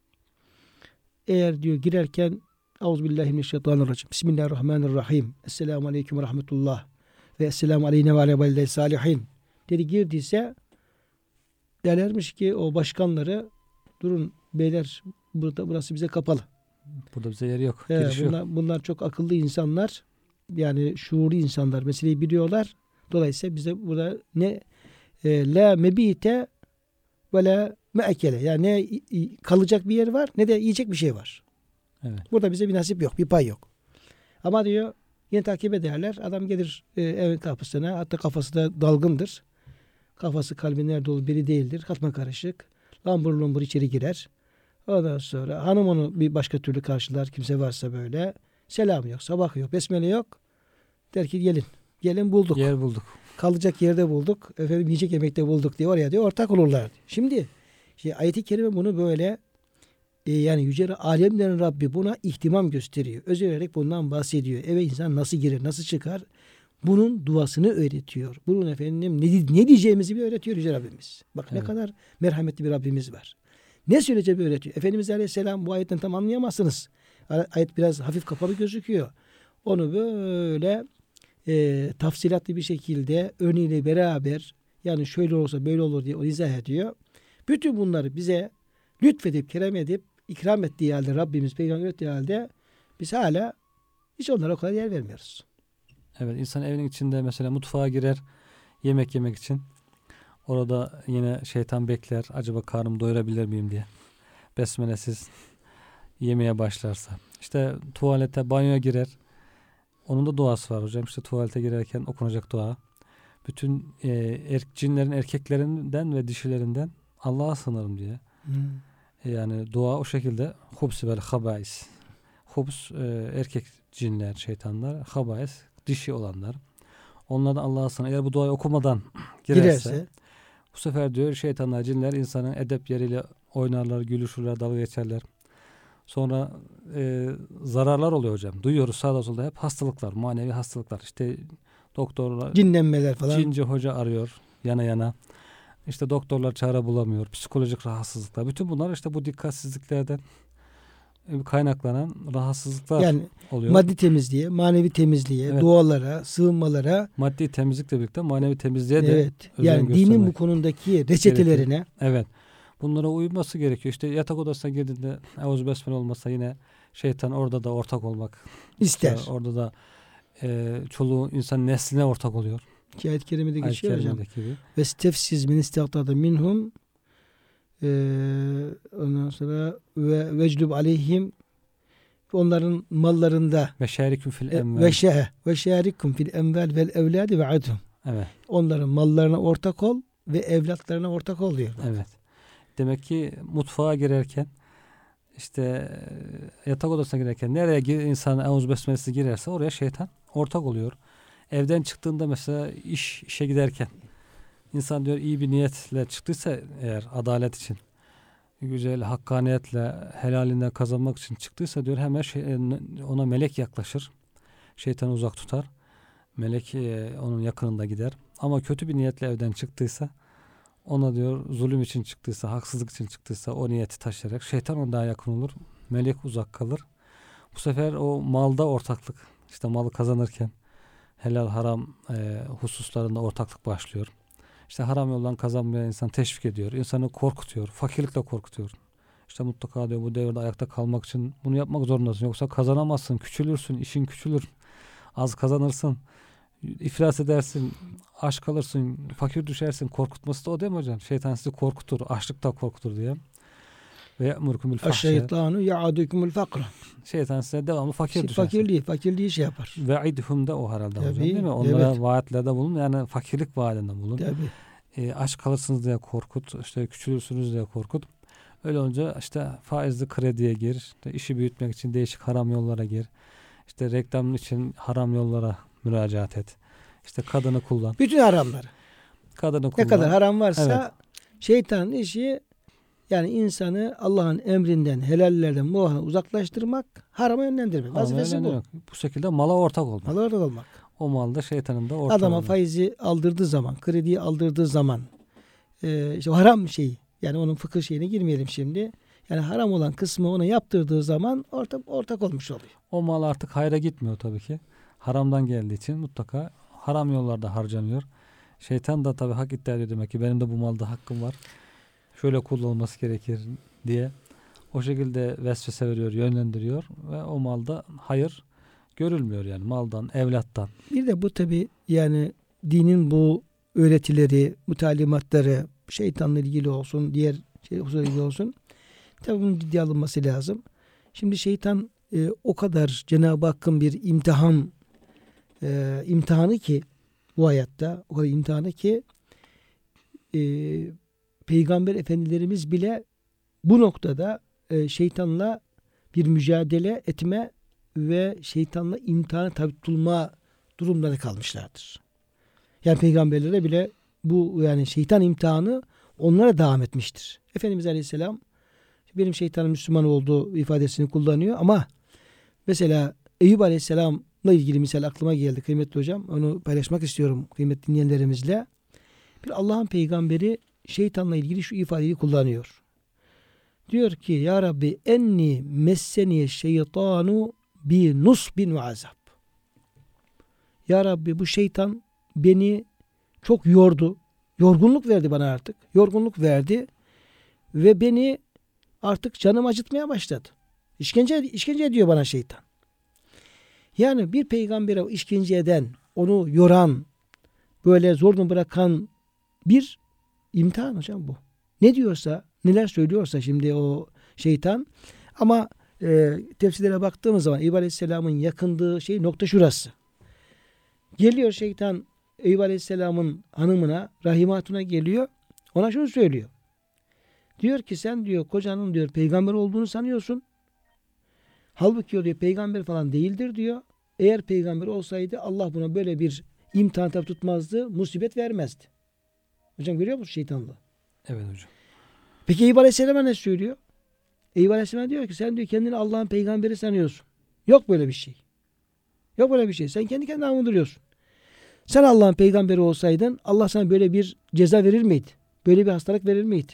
Speaker 2: Eğer diyor girerken Euzubillahimineşşeytanirracim. Bismillahirrahmanirrahim. Esselamu aleyküm ve rahmetullah. Ve esselamu aleyhine ve valide salihin. Dedi girdiyse derlermiş ki o başkanları durun beyler burada burası bize kapalı.
Speaker 3: Burada bize yer yok.
Speaker 2: He,
Speaker 3: giriş yok.
Speaker 2: bunlar, bunlar çok akıllı insanlar. Yani şuurlu insanlar. Meseleyi biliyorlar. Dolayısıyla bize burada ne e, la mebite ve la meekele. Yani ne kalacak bir yer var ne de yiyecek bir şey var.
Speaker 3: Evet.
Speaker 2: Burada bize bir nasip yok. Bir pay yok. Ama diyor yine takip ederler. Adam gelir e, evin kapısına. Hatta kafası da dalgındır. Kafası kalbi nerede olur biri değildir. Katma karışık. Lambur lumbur içeri girer. Ondan sonra hanım onu bir başka türlü karşılar. Kimse varsa böyle. Selam yok, sabah yok, besmele yok. Der ki gelin. Gelin bulduk.
Speaker 3: Yer bulduk.
Speaker 2: Kalacak yerde bulduk. Efendim yiyecek yemekte bulduk diye oraya diyor ortak olurlar. diyor. Şimdi şey, ayet-i kerime bunu böyle e, yani yüce alemlerin Rabbi buna ihtimam gösteriyor. Özelerek bundan bahsediyor. Eve insan nasıl girer, nasıl çıkar? Bunun duasını öğretiyor. Bunun efendim ne, ne diyeceğimizi bir öğretiyor Yüce Rabbimiz. Bak ne
Speaker 3: Evet.
Speaker 2: kadar merhametli bir Rabbimiz var. Ne söyleyeceği bir öğretiyor. Efendimiz Aleyhisselam bu ayetten tam anlayamazsınız. Ay- Ayet biraz hafif kapalı gözüküyor. Onu böyle e, tafsilatlı bir şekilde örneğiyle beraber yani şöyle olsa böyle olur diye o izah ediyor. Bütün bunları bize lütfedip kerem edip ikram ettiği halde Rabbimiz peygamber ettiği halde biz hala hiç onlara o kadar yer vermiyoruz.
Speaker 3: Evet insan evinin içinde mesela mutfağa girer yemek yemek için. Orada yine şeytan bekler. Acaba karnımı doyurabilir miyim diye. Besmelesiz yemeye başlarsa. İşte tuvalete, banyoya girer. Onun da duası var hocam. İşte tuvalete girerken okunacak dua. Bütün e, er, cinlerin erkeklerinden ve dişilerinden Allah'a sığınırım diye. E, Yani dua o şekilde. Hubs vel habais. Hubs e, erkek cinler, şeytanlar. Habais dişi olanlar. Onlardan Allah'a sığın. Eğer bu duayı okumadan girerse,
Speaker 2: Girerse
Speaker 3: bu sefer diyor şeytanlar, cinler insanın edep yeriyle oynarlar, gülüşürler, dalga geçerler. Sonra e, zararlar oluyor hocam. Duyuyoruz sağda solda hep hastalıklar, manevi hastalıklar. İşte doktorlar,
Speaker 2: cinlenmeler falan.
Speaker 3: cinci hoca arıyor yana yana. İşte doktorlar çare bulamıyor. Psikolojik rahatsızlıklar. Bütün bunlar işte bu dikkatsizliklerden e, kaynaklanan rahatsızlıklar
Speaker 2: yani
Speaker 3: oluyor.
Speaker 2: maddi temizliğe, manevi temizliğe,
Speaker 3: Evet.
Speaker 2: dualara, sığınmalara
Speaker 3: Maddi temizlikle birlikte manevi temizliğe de
Speaker 2: evet. Yani dinin bu konudaki reçetelerine
Speaker 3: Evet. Bunlara uyması gerekiyor. İşte yatak odasına girdiğinde Eûzü Besmele olmasa yine şeytan orada da ortak olmak
Speaker 2: ister.
Speaker 3: İşte orada da e, çoluğu insan nesline ortak oluyor.
Speaker 2: Ki ayet-i kerimede geçiyor hocam.
Speaker 3: kerimedeki gibi.
Speaker 2: Ve stefsiz min istihtada minhum eee ondan sonra ve veclub aleyhim onların mallarında
Speaker 3: Ve şerikün fil
Speaker 2: e,
Speaker 3: emvel.
Speaker 2: ve şe ve şerikum fil emval vel evladi ve adhum.
Speaker 3: Evet.
Speaker 2: Onların mallarına ortak ol ve evlatlarına ortak ol diyor.
Speaker 3: Evet. Demek ki mutfağa girerken işte e, yatak odasına girerken nereye gir, insan Eûzü Besmelesi girerse oraya şeytan ortak oluyor. Evden çıktığında mesela iş işe giderken insan diyor iyi bir niyetle çıktıysa eğer adalet için güzel hakkaniyetle helalinden kazanmak için çıktıysa diyor hemen şey, ona melek yaklaşır. Şeytanı uzak tutar. Melek e, onun yakınında gider. Ama kötü bir niyetle evden çıktıysa ona diyor zulüm için çıktıysa, haksızlık için çıktıysa o niyeti taşıyarak şeytan ona daha yakın olur. Melek uzak kalır. Bu sefer o malda ortaklık, işte malı kazanırken helal haram e, hususlarında ortaklık başlıyor. İşte haram yoldan kazanmaya insan teşvik ediyor. İnsanı korkutuyor. Fakirlikle korkutuyor. İşte mutlaka diyor bu devirde ayakta kalmak için bunu yapmak zorundasın. Yoksa kazanamazsın, küçülürsün, işin küçülür. Az kazanırsın, iflas edersin, aç kalırsın, fakir düşersin. Korkutması da o değil mi hocam? Şeytan sizi korkutur, açlıkta korkutur diye. Ve ya'murukum bil fahşe.
Speaker 2: Şeytanu ya'adukumul fakr.
Speaker 3: Şeytan size devamlı fakir düşer.
Speaker 2: Fakirliği, fakirliği şey yapar.
Speaker 3: Ve idhum de o herhalde hocam
Speaker 2: Tabii,
Speaker 3: değil mi? Onlara
Speaker 2: evet.
Speaker 3: vaatlerde bulun. Yani fakirlik vaadinde bulun.
Speaker 2: Tabii.
Speaker 3: E, aç kalırsınız diye korkut. işte küçülürsünüz diye korkut. Öyle olunca işte faizli krediye gir. işte işi büyütmek için değişik haram yollara gir. İşte reklam için haram yollara müracaat et. İşte kadını kullan.
Speaker 2: Bütün haramları.
Speaker 3: Kadını kullan.
Speaker 2: Ne kadar haram varsa
Speaker 3: Evet.
Speaker 2: şeytanın işi yani insanı Allah'ın emrinden, helallerden, muhana uzaklaştırmak, harama yönlendirmek. Vazifesi bu.
Speaker 3: Bu şekilde mala ortak olmak.
Speaker 2: Malı ortak olmak.
Speaker 3: O malda şeytanın da ortak
Speaker 2: Adama
Speaker 3: olmak.
Speaker 2: faizi aldırdığı zaman, krediyi aldırdığı zaman e, işte haram şeyi yani onun fıkıh şeyine girmeyelim şimdi. Yani haram olan kısmı ona yaptırdığı zaman ortak ortak olmuş oluyor.
Speaker 3: O mal artık hayra gitmiyor tabii ki. Haramdan geldiği için mutlaka haram yollarda harcanıyor. Şeytan da tabii hak iddia ediyor demek ki benim de bu malda hakkım var. Şöyle kullanılması gerekir diye. O şekilde vesvese veriyor, yönlendiriyor ve o malda hayır görülmüyor yani maldan, evlattan.
Speaker 2: Bir de bu tabi yani dinin bu öğretileri, bu talimatları şeytanla ilgili olsun, diğer şey ilgili olsun. Tabi bunun ciddiye alınması lazım. Şimdi şeytan e, o kadar Cenab-ı Hakk'ın bir imtihan e, imtihanı ki bu hayatta o kadar imtihanı ki e, Peygamber Efendilerimiz bile bu noktada e, şeytanla bir mücadele etme ve şeytanla imtihana tabi tutulma durumları kalmışlardır. Yani peygamberlere bile bu yani şeytan imtihanı onlara devam etmiştir. Efendimiz Aleyhisselam benim şeytanım Müslüman olduğu ifadesini kullanıyor ama mesela Eyüp Aleyhisselam'la ilgili misal aklıma geldi kıymetli hocam. Onu paylaşmak istiyorum kıymetli dinleyenlerimizle. Bir Allah'ın peygamberi şeytanla ilgili şu ifadeyi kullanıyor. Diyor ki Ya Rabbi enni messeniye şeytanu bi nusbin ve azap. Ya Rabbi bu şeytan beni çok yordu. Yorgunluk verdi bana artık. Yorgunluk verdi. Ve beni artık canım acıtmaya başladı. İşkence, işkence ediyor bana şeytan. Yani bir peygambere işkence eden, onu yoran, böyle zorla bırakan bir imtihan hocam bu. Ne diyorsa, neler söylüyorsa şimdi o şeytan ama e, tefsirlere baktığımız zaman Eyüp Aleyhisselam'ın yakındığı şey nokta şurası. Geliyor şeytan Eyüp Aleyhisselam'ın hanımına, Rahime Hatun'a geliyor. Ona şunu söylüyor. Diyor ki sen diyor kocanın diyor peygamber olduğunu sanıyorsun. Halbuki o diyor peygamber falan değildir diyor. Eğer peygamber olsaydı Allah buna böyle bir imtihan tabi tutmazdı, musibet vermezdi. Hocam görüyor musun şeytanlığı?
Speaker 3: Evet hocam.
Speaker 2: Peki Eyüp Aleyhisselam'a ne söylüyor? Eyüp Aleyhisselam diyor ki sen diyor kendini Allah'ın peygamberi sanıyorsun. Yok böyle bir şey. Yok böyle bir şey. Sen kendi kendine avunduruyorsun. Sen Allah'ın peygamberi olsaydın Allah sana böyle bir ceza verir miydi? Böyle bir hastalık verir miydi?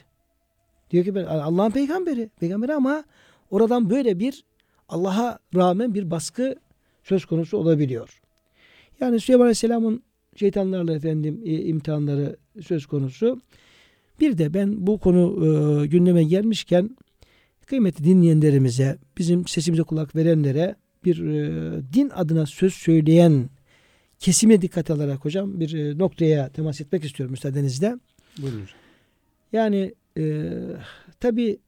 Speaker 2: Diyor ki ben Allah'ın peygamberi. Peygamberi ama oradan böyle bir Allah'a rağmen bir baskı söz konusu olabiliyor. Yani Süleyman Aleyhisselam'ın şeytanlarla efendim e, imtihanları söz konusu. Bir de ben bu konu e, gündeme gelmişken kıymetli dinleyenlerimize, bizim sesimize kulak verenlere bir e, din adına söz söyleyen kesime dikkat alarak hocam bir e, noktaya temas etmek istiyorum müsaadenizle.
Speaker 3: Buyurun.
Speaker 2: Yani e, tabi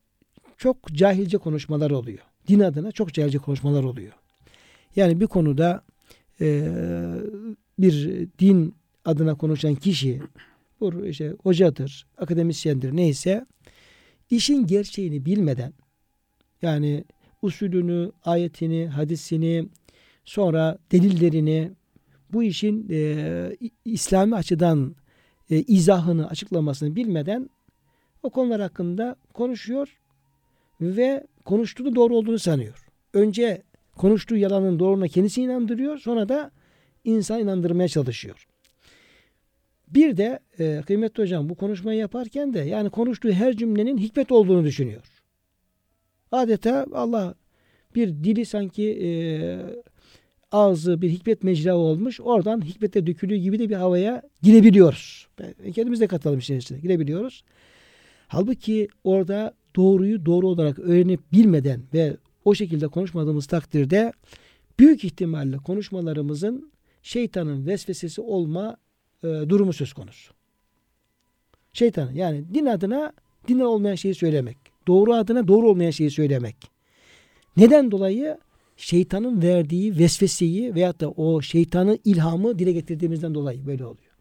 Speaker 2: çok cahilce konuşmalar oluyor. Din adına çok cahilce konuşmalar oluyor. Yani bir konuda e, bir din adına konuşan kişi bu işte hocadır, akademisyendir neyse işin gerçeğini bilmeden yani usulünü, ayetini, hadisini sonra delillerini bu işin e, İslami açıdan e, izahını, açıklamasını bilmeden o konular hakkında konuşuyor ve konuştuğu doğru olduğunu sanıyor. Önce konuştuğu yalanın doğruluğuna kendisi inandırıyor, sonra da insan inandırmaya çalışıyor. Bir de e, kıymetli hocam bu konuşmayı yaparken de yani konuştuğu her cümlenin hikmet olduğunu düşünüyor. Adeta Allah bir dili sanki e, ağzı bir hikmet mecra olmuş. Oradan hikmete dökülüğü gibi de bir havaya girebiliyoruz. Kendimiz de katalım işin girebiliyoruz. Halbuki orada doğruyu doğru olarak öğrenip bilmeden ve o şekilde konuşmadığımız takdirde büyük ihtimalle konuşmalarımızın şeytanın vesvesesi olma e, durumu söz konusu. Şeytan yani din adına din olmayan şeyi söylemek. Doğru adına doğru olmayan şeyi söylemek. Neden dolayı? Şeytanın verdiği vesveseyi veyahut da o şeytanı ilhamı dile getirdiğimizden dolayı böyle oluyor.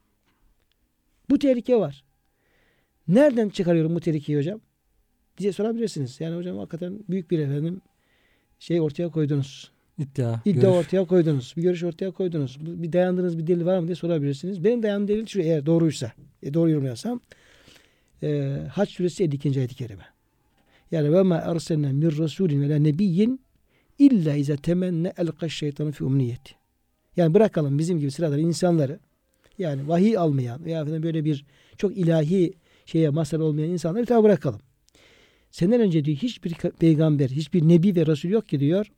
Speaker 2: Bu tehlike var. Nereden çıkarıyorum bu tehlikeyi hocam? Diye sorabilirsiniz. Yani hocam hakikaten büyük bir efendim şey ortaya koydunuz.
Speaker 3: İddia.
Speaker 2: İddia
Speaker 3: görüş.
Speaker 2: ortaya koydunuz. Bir görüş ortaya koydunuz. Bir dayandığınız bir delil var mı diye sorabilirsiniz. Benim dayandığım delil şu eğer doğruysa, e, doğru yorumlarsam e, Haç suresi 52. ayet-i kerime. Yani ve ma erselna min rasulin ve la nebiyyin illa ize temenne elkaş şeytanı fi umniyeti. Yani bırakalım bizim gibi sıradan insanları yani vahiy almayan veya böyle bir çok ilahi şeye mazhar olmayan insanları bir tarafa bırakalım. Senden önce diyor hiçbir peygamber, hiçbir nebi ve resul yok ki diyor.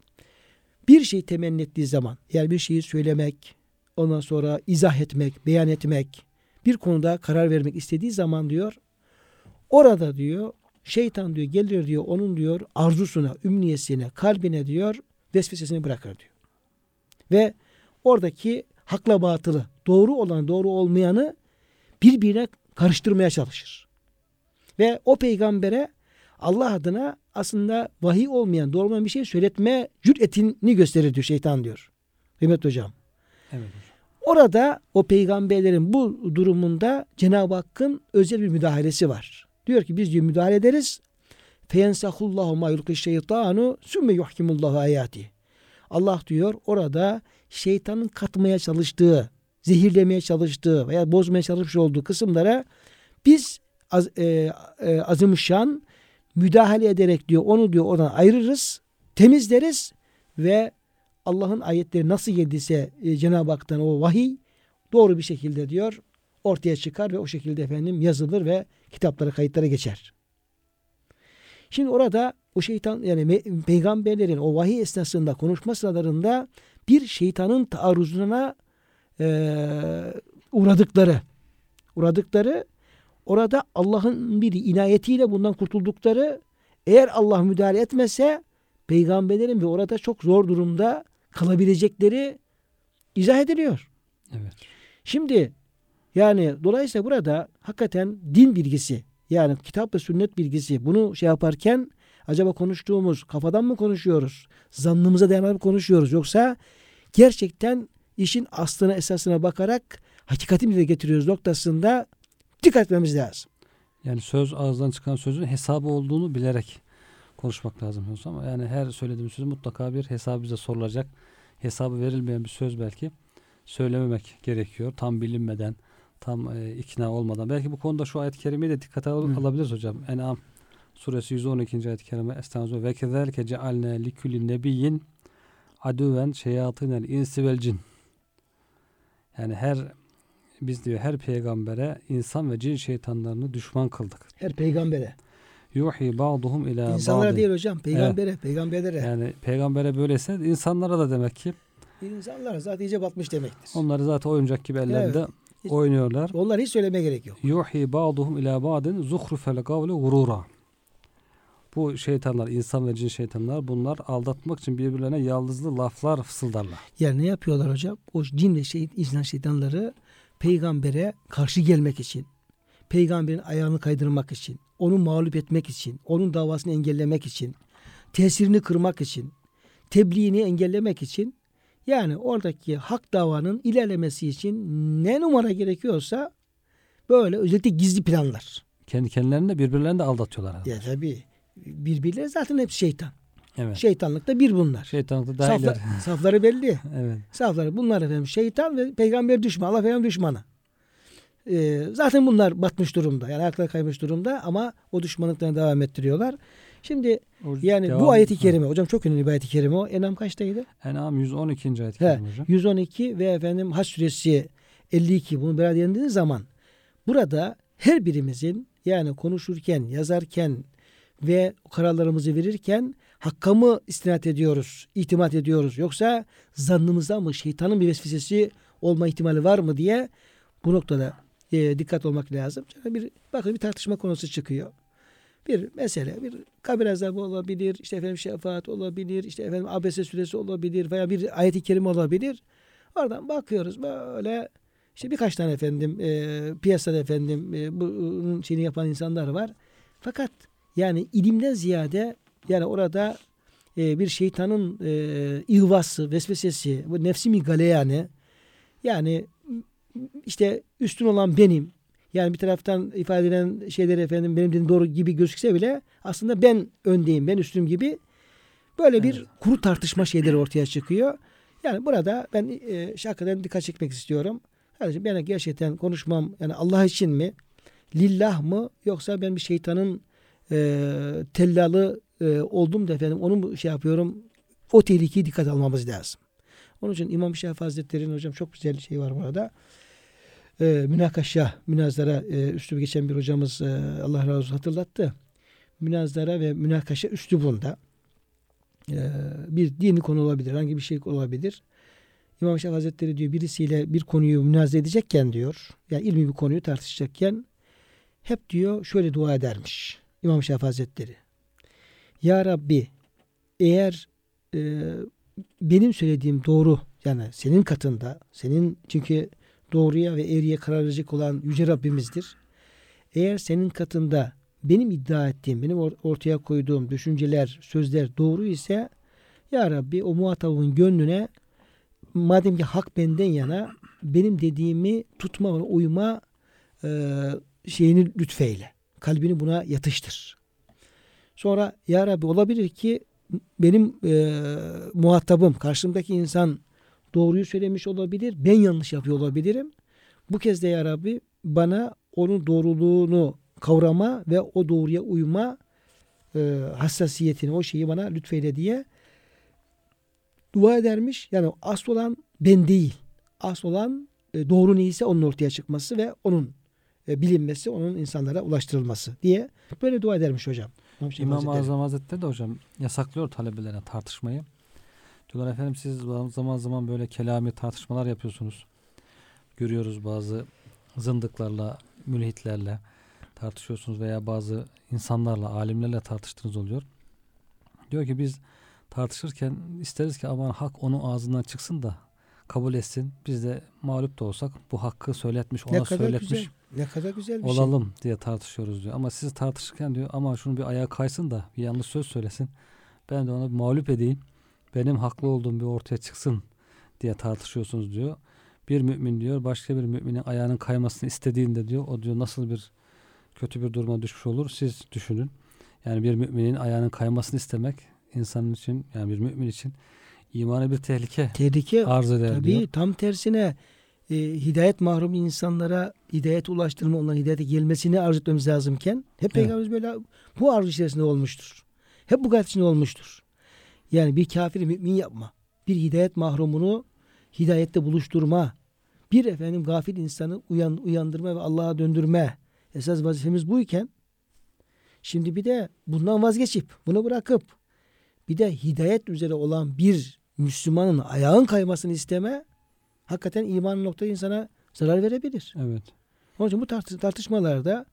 Speaker 2: Bir şey temenni ettiği zaman yani bir şeyi söylemek, ondan sonra izah etmek, beyan etmek, bir konuda karar vermek istediği zaman diyor orada diyor şeytan diyor gelir diyor onun diyor arzusuna, ümniyesine, kalbine diyor vesvesesini bırakır diyor. Ve oradaki hakla batılı, doğru olan doğru olmayanı birbirine karıştırmaya çalışır. Ve o peygambere Allah adına aslında vahiy olmayan, doğru olmayan bir şey söyletme cüretini gösterir diyor şeytan diyor. Mehmet Hocam.
Speaker 3: Evet hocam.
Speaker 2: Orada o peygamberlerin bu durumunda Cenab-ı Hakk'ın özel bir müdahalesi var. Diyor ki biz diyor müdahale ederiz. Feyensahullahu ma yulqi şeytanu sümme yuhkimullahu ayati. Allah diyor orada şeytanın katmaya çalıştığı, zehirlemeye çalıştığı veya bozmaya çalışmış olduğu kısımlara biz az, e, e, azimüşşan müdahale ederek diyor onu diyor oradan ayırırız, temizleriz ve Allah'ın ayetleri nasıl geldiyse e, Cenab-ı Hak'tan o vahiy doğru bir şekilde diyor ortaya çıkar ve o şekilde efendim yazılır ve kitaplara kayıtlara geçer. Şimdi orada o şeytan yani peygamberlerin o vahiy esnasında konuşma sıralarında bir şeytanın taarruzuna e, uğradıkları uğradıkları orada Allah'ın bir inayetiyle bundan kurtuldukları eğer Allah müdahale etmese peygamberlerin ve orada çok zor durumda kalabilecekleri izah ediliyor.
Speaker 3: Evet.
Speaker 2: Şimdi yani dolayısıyla burada hakikaten din bilgisi yani kitap ve sünnet bilgisi bunu şey yaparken acaba konuştuğumuz kafadan mı konuşuyoruz? Zannımıza dayanarak konuşuyoruz? Yoksa gerçekten işin aslına esasına bakarak hakikati mi de getiriyoruz noktasında dikkat etmemiz lazım.
Speaker 3: Yani söz ağızdan çıkan sözün hesabı olduğunu bilerek konuşmak lazım hocam. ama yani her söylediğim sözün mutlaka bir hesabı bize sorulacak. Hesabı verilmeyen bir söz belki söylememek gerekiyor. Tam bilinmeden, tam e, ikna olmadan. Belki bu konuda şu ayet-i kerimeyi de dikkate al-
Speaker 2: Hı.
Speaker 3: alabiliriz hocam. En'am suresi 112. ayet-i kerime Estağfirullah. Ve kezalike cealne likulli nebiyyin aduven şeyatînel insi vel cin. Yani her biz diyor her peygambere insan ve cin şeytanlarını düşman kıldık.
Speaker 2: Her peygambere.
Speaker 3: Yuhi ba'duhum ila
Speaker 2: İnsanlara
Speaker 3: ba'din.
Speaker 2: değil hocam. Peygambere. Peygamberlere.
Speaker 3: Yani peygambere böyleyse insanlara da demek ki
Speaker 2: İnsanlara zaten iyice batmış demektir.
Speaker 3: onları zaten oyuncak gibi ellerinde
Speaker 2: Hiç-
Speaker 3: oynuyorlar.
Speaker 2: Onlar hiç söylemeye gerek yok.
Speaker 3: Yuhi ba'duhum ila ba'din zuhrufel kavli gurura. Bu şeytanlar, insan ve cin şeytanlar bunlar aldatmak için birbirlerine yaldızlı laflar fısıldarlar.
Speaker 2: Yani ne yapıyorlar hocam? O cin ve şey, insan şeytanları peygambere karşı gelmek için, peygamberin ayağını kaydırmak için, onu mağlup etmek için, onun davasını engellemek için, tesirini kırmak için, tebliğini engellemek için yani oradaki hak davanın ilerlemesi için ne numara gerekiyorsa böyle özellikle gizli planlar.
Speaker 3: Kendi kendilerini de birbirlerini de aldatıyorlar.
Speaker 2: Ya tabii birbirleri zaten hep şeytan.
Speaker 3: Evet.
Speaker 2: Şeytanlık da bir bunlar.
Speaker 3: Şeytanlıkta daha
Speaker 2: Safla-
Speaker 3: ileri.
Speaker 2: safları belli.
Speaker 3: Evet.
Speaker 2: Safları bunlar efendim şeytan ve peygamber düşmanı. Allah peygamber düşmanı. Ee, zaten bunlar batmış durumda. Yani ayakları kaymış durumda ama o düşmanlıklarını devam ettiriyorlar. Şimdi
Speaker 3: O
Speaker 2: yani
Speaker 3: devam-
Speaker 2: bu ayeti
Speaker 3: Ha.
Speaker 2: kerime hocam çok önemli bir ayeti kerime o. Enam kaçtaydı?
Speaker 3: En'am 112. ayet
Speaker 2: He,
Speaker 3: kerime hocam.
Speaker 2: 112 ve efendim Haç suresi 52 bunu beraber yendiğiniz zaman burada her birimizin yani konuşurken, yazarken ve kararlarımızı verirken hakka mı istinat ediyoruz, itimat ediyoruz yoksa zannımıza mı şeytanın bir vesvesesi olma ihtimali var mı diye bu noktada e, dikkat olmak lazım. Bir bakın bir tartışma konusu çıkıyor. Bir mesele, bir kabir azabı olabilir, işte efendim şefaat olabilir, işte efendim abese süresi olabilir veya bir ayet-i kerime olabilir. Oradan bakıyoruz böyle işte birkaç tane efendim e, piyasada efendim e, bunun şeyini yapan insanlar var. Fakat yani ilimden ziyade yani orada e, bir şeytanın e, ihvası, vesvesesi, bu nefsi mi galeyane yani işte üstün olan benim. Yani bir taraftan ifade edilen şeyler efendim benim dediğim doğru gibi gözükse bile aslında ben öndeyim, ben üstüm gibi böyle bir
Speaker 3: Evet.
Speaker 2: kuru tartışma şeyleri ortaya çıkıyor. Yani burada ben e, hakikaten dikkat çekmek istiyorum. Kardeşim ben gerçekten konuşmam yani Allah için mi, lillah mı yoksa ben bir şeytanın e, tellalı e, oldum da efendim onu şey yapıyorum o tehlikeyi dikkat almamız lazım. Onun için İmam Şafii Hazretleri'nin hocam çok güzel bir şey var burada. E, münakaşa, münazara e, üslubu geçen bir hocamız e, Allah razı olsun hatırlattı. Münazara ve münakaşa üslubunda e, bir dini konu olabilir, hangi bir şey olabilir. İmam Şafii Hazretleri diyor birisiyle bir konuyu münazara edecekken diyor, yani ilmi bir konuyu tartışacakken hep diyor şöyle dua edermiş İmam Şafii Hazretleri. Ya Rabbi eğer e, benim söylediğim doğru yani senin katında senin çünkü doğruya ve eğriye karar verecek olan Yüce Rabbimizdir. Eğer senin katında benim iddia ettiğim, benim or- ortaya koyduğum düşünceler, sözler doğru ise Ya Rabbi o muhatabın gönlüne madem ki hak benden yana benim dediğimi tutma ve uyma e, şeyini lütfeyle. Kalbini buna yatıştır. Sonra Ya Rabbi olabilir ki benim e, muhatabım, karşımdaki insan doğruyu söylemiş olabilir. Ben yanlış yapıyor olabilirim. Bu kez de Ya Rabbi bana onun doğruluğunu kavrama ve o doğruya uyma e, hassasiyetini, o şeyi bana lütfeyle diye dua edermiş. Yani asıl olan ben değil. Asıl olan e, doğru neyse onun ortaya çıkması ve onun e, bilinmesi, onun insanlara ulaştırılması diye böyle dua edermiş hocam. Şafii
Speaker 3: İmam-ı
Speaker 2: Hazretleri.
Speaker 3: Azam Hazretleri de hocam yasaklıyor talebelere tartışmayı. Diyorlar efendim siz zaman zaman böyle kelami tartışmalar yapıyorsunuz. Görüyoruz bazı zındıklarla, mülhitlerle tartışıyorsunuz veya bazı insanlarla, alimlerle tartıştığınız oluyor. Diyor ki biz tartışırken isteriz ki aman hak onun ağzından çıksın da kabul etsin. Biz de mağlup da olsak bu hakkı söyletmiş, ona
Speaker 2: ne kadar
Speaker 3: söyletmiş
Speaker 2: güzel. Ne kadar güzel bir şey.
Speaker 3: olalım diye tartışıyoruz diyor. Ama siz tartışırken diyor ama şunu bir ayağa kaysın da bir yanlış söz söylesin. Ben de ona bir mağlup edeyim. Benim haklı olduğum bir ortaya çıksın diye tartışıyorsunuz diyor. Bir mümin diyor başka bir müminin ayağının kaymasını istediğinde diyor o diyor nasıl bir kötü bir duruma düşmüş olur siz düşünün. Yani bir müminin ayağının kaymasını istemek insanın için yani bir mümin için imana bir tehlike
Speaker 2: Tehlike
Speaker 3: arz eder
Speaker 2: tabii
Speaker 3: diyor.
Speaker 2: tam tersine e, hidayet mahrum insanlara hidayet ulaştırma, onların hidayete gelmesini arzu etmemiz lazımken hep Peygamberimiz böyle bu arzu içerisinde olmuştur. Hep bu gayret içinde olmuştur. Yani bir kafiri mümin yapma. Bir hidayet mahrumunu hidayette buluşturma. Bir efendim gafil insanı uyan, uyandırma ve Allah'a döndürme. Esas vazifemiz buyken şimdi bir de bundan vazgeçip bunu bırakıp bir de hidayet üzere olan bir Müslümanın ayağın kaymasını isteme hakikaten iman noktayı insana zarar verebilir.
Speaker 3: Evet.
Speaker 2: Onun için bu tartış- tartışmalarda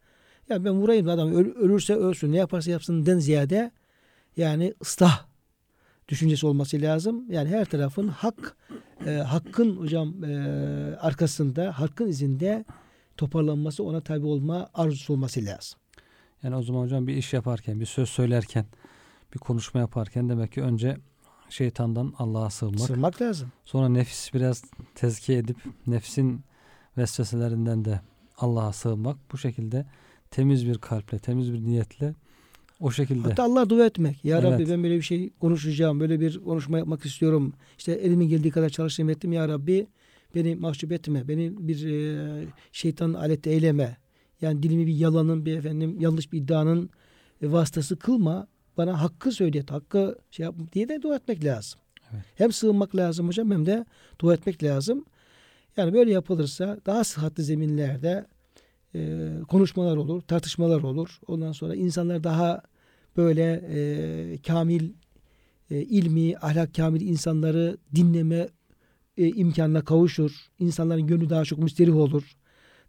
Speaker 2: ya ben vurayım da adam öl- ölürse ölsün ne yaparsa yapsın den ziyade yani ıslah düşüncesi olması lazım. Yani her tarafın hak e, hakkın hocam e, arkasında hakkın izinde toparlanması ona tabi olma arzusu olması lazım.
Speaker 3: Yani o zaman hocam bir iş yaparken, bir söz söylerken, bir konuşma yaparken demek ki önce şeytandan Allah'a sığınmak.
Speaker 2: Sığınmak lazım.
Speaker 3: Sonra nefis biraz tezkiye edip nefsin vesveselerinden de Allah'a sığınmak. Bu şekilde temiz bir kalple, temiz bir niyetle o şekilde.
Speaker 2: Hatta Allah dua etmek. Ya
Speaker 3: Evet.
Speaker 2: Rabbi ben böyle bir şey konuşacağım. Böyle bir konuşma yapmak istiyorum. İşte elimin geldiği kadar çalışayım ettim. Ya Rabbi beni mahcup etme. Beni bir e, şeytanın aleti eyleme. Yani dilimi bir yalanın, bir efendim yanlış bir iddianın e, vasıtası kılma. Bana hakkı söyle, hakkı şey yap diye de dua etmek lazım.
Speaker 3: Evet.
Speaker 2: Hem sığınmak lazım hocam hem de dua etmek lazım. Yani böyle yapılırsa daha sıhhatli zeminlerde e, konuşmalar olur, tartışmalar olur. Ondan sonra insanlar daha böyle e, kamil e, ilmi, ahlak kamil insanları dinleme e, imkanına kavuşur. İnsanların gönlü daha çok müsterih olur.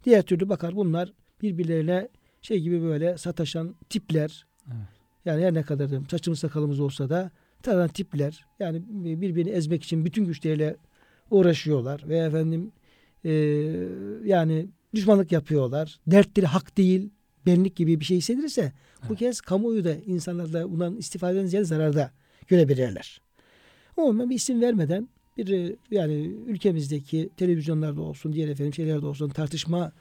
Speaker 2: Diğer türlü bakar bunlar birbirlerine şey gibi böyle sataşan tipler.
Speaker 3: Evet.
Speaker 2: Yani her ne kadar saçımız sakalımız olsa da taran tipler. Yani birbirini ezmek için bütün güçleriyle uğraşıyorlar ve efendim e, yani düşmanlık yapıyorlar. Dertleri hak değil, benlik gibi bir şey hissedilirse bu
Speaker 3: Evet.
Speaker 2: kez kamuoyu da insanlar da bundan istifadeden ziyade zararda görebilirler. Ama bir isim vermeden bir yani ülkemizdeki televizyonlarda olsun, diğer efendim şeylerde olsun tartışma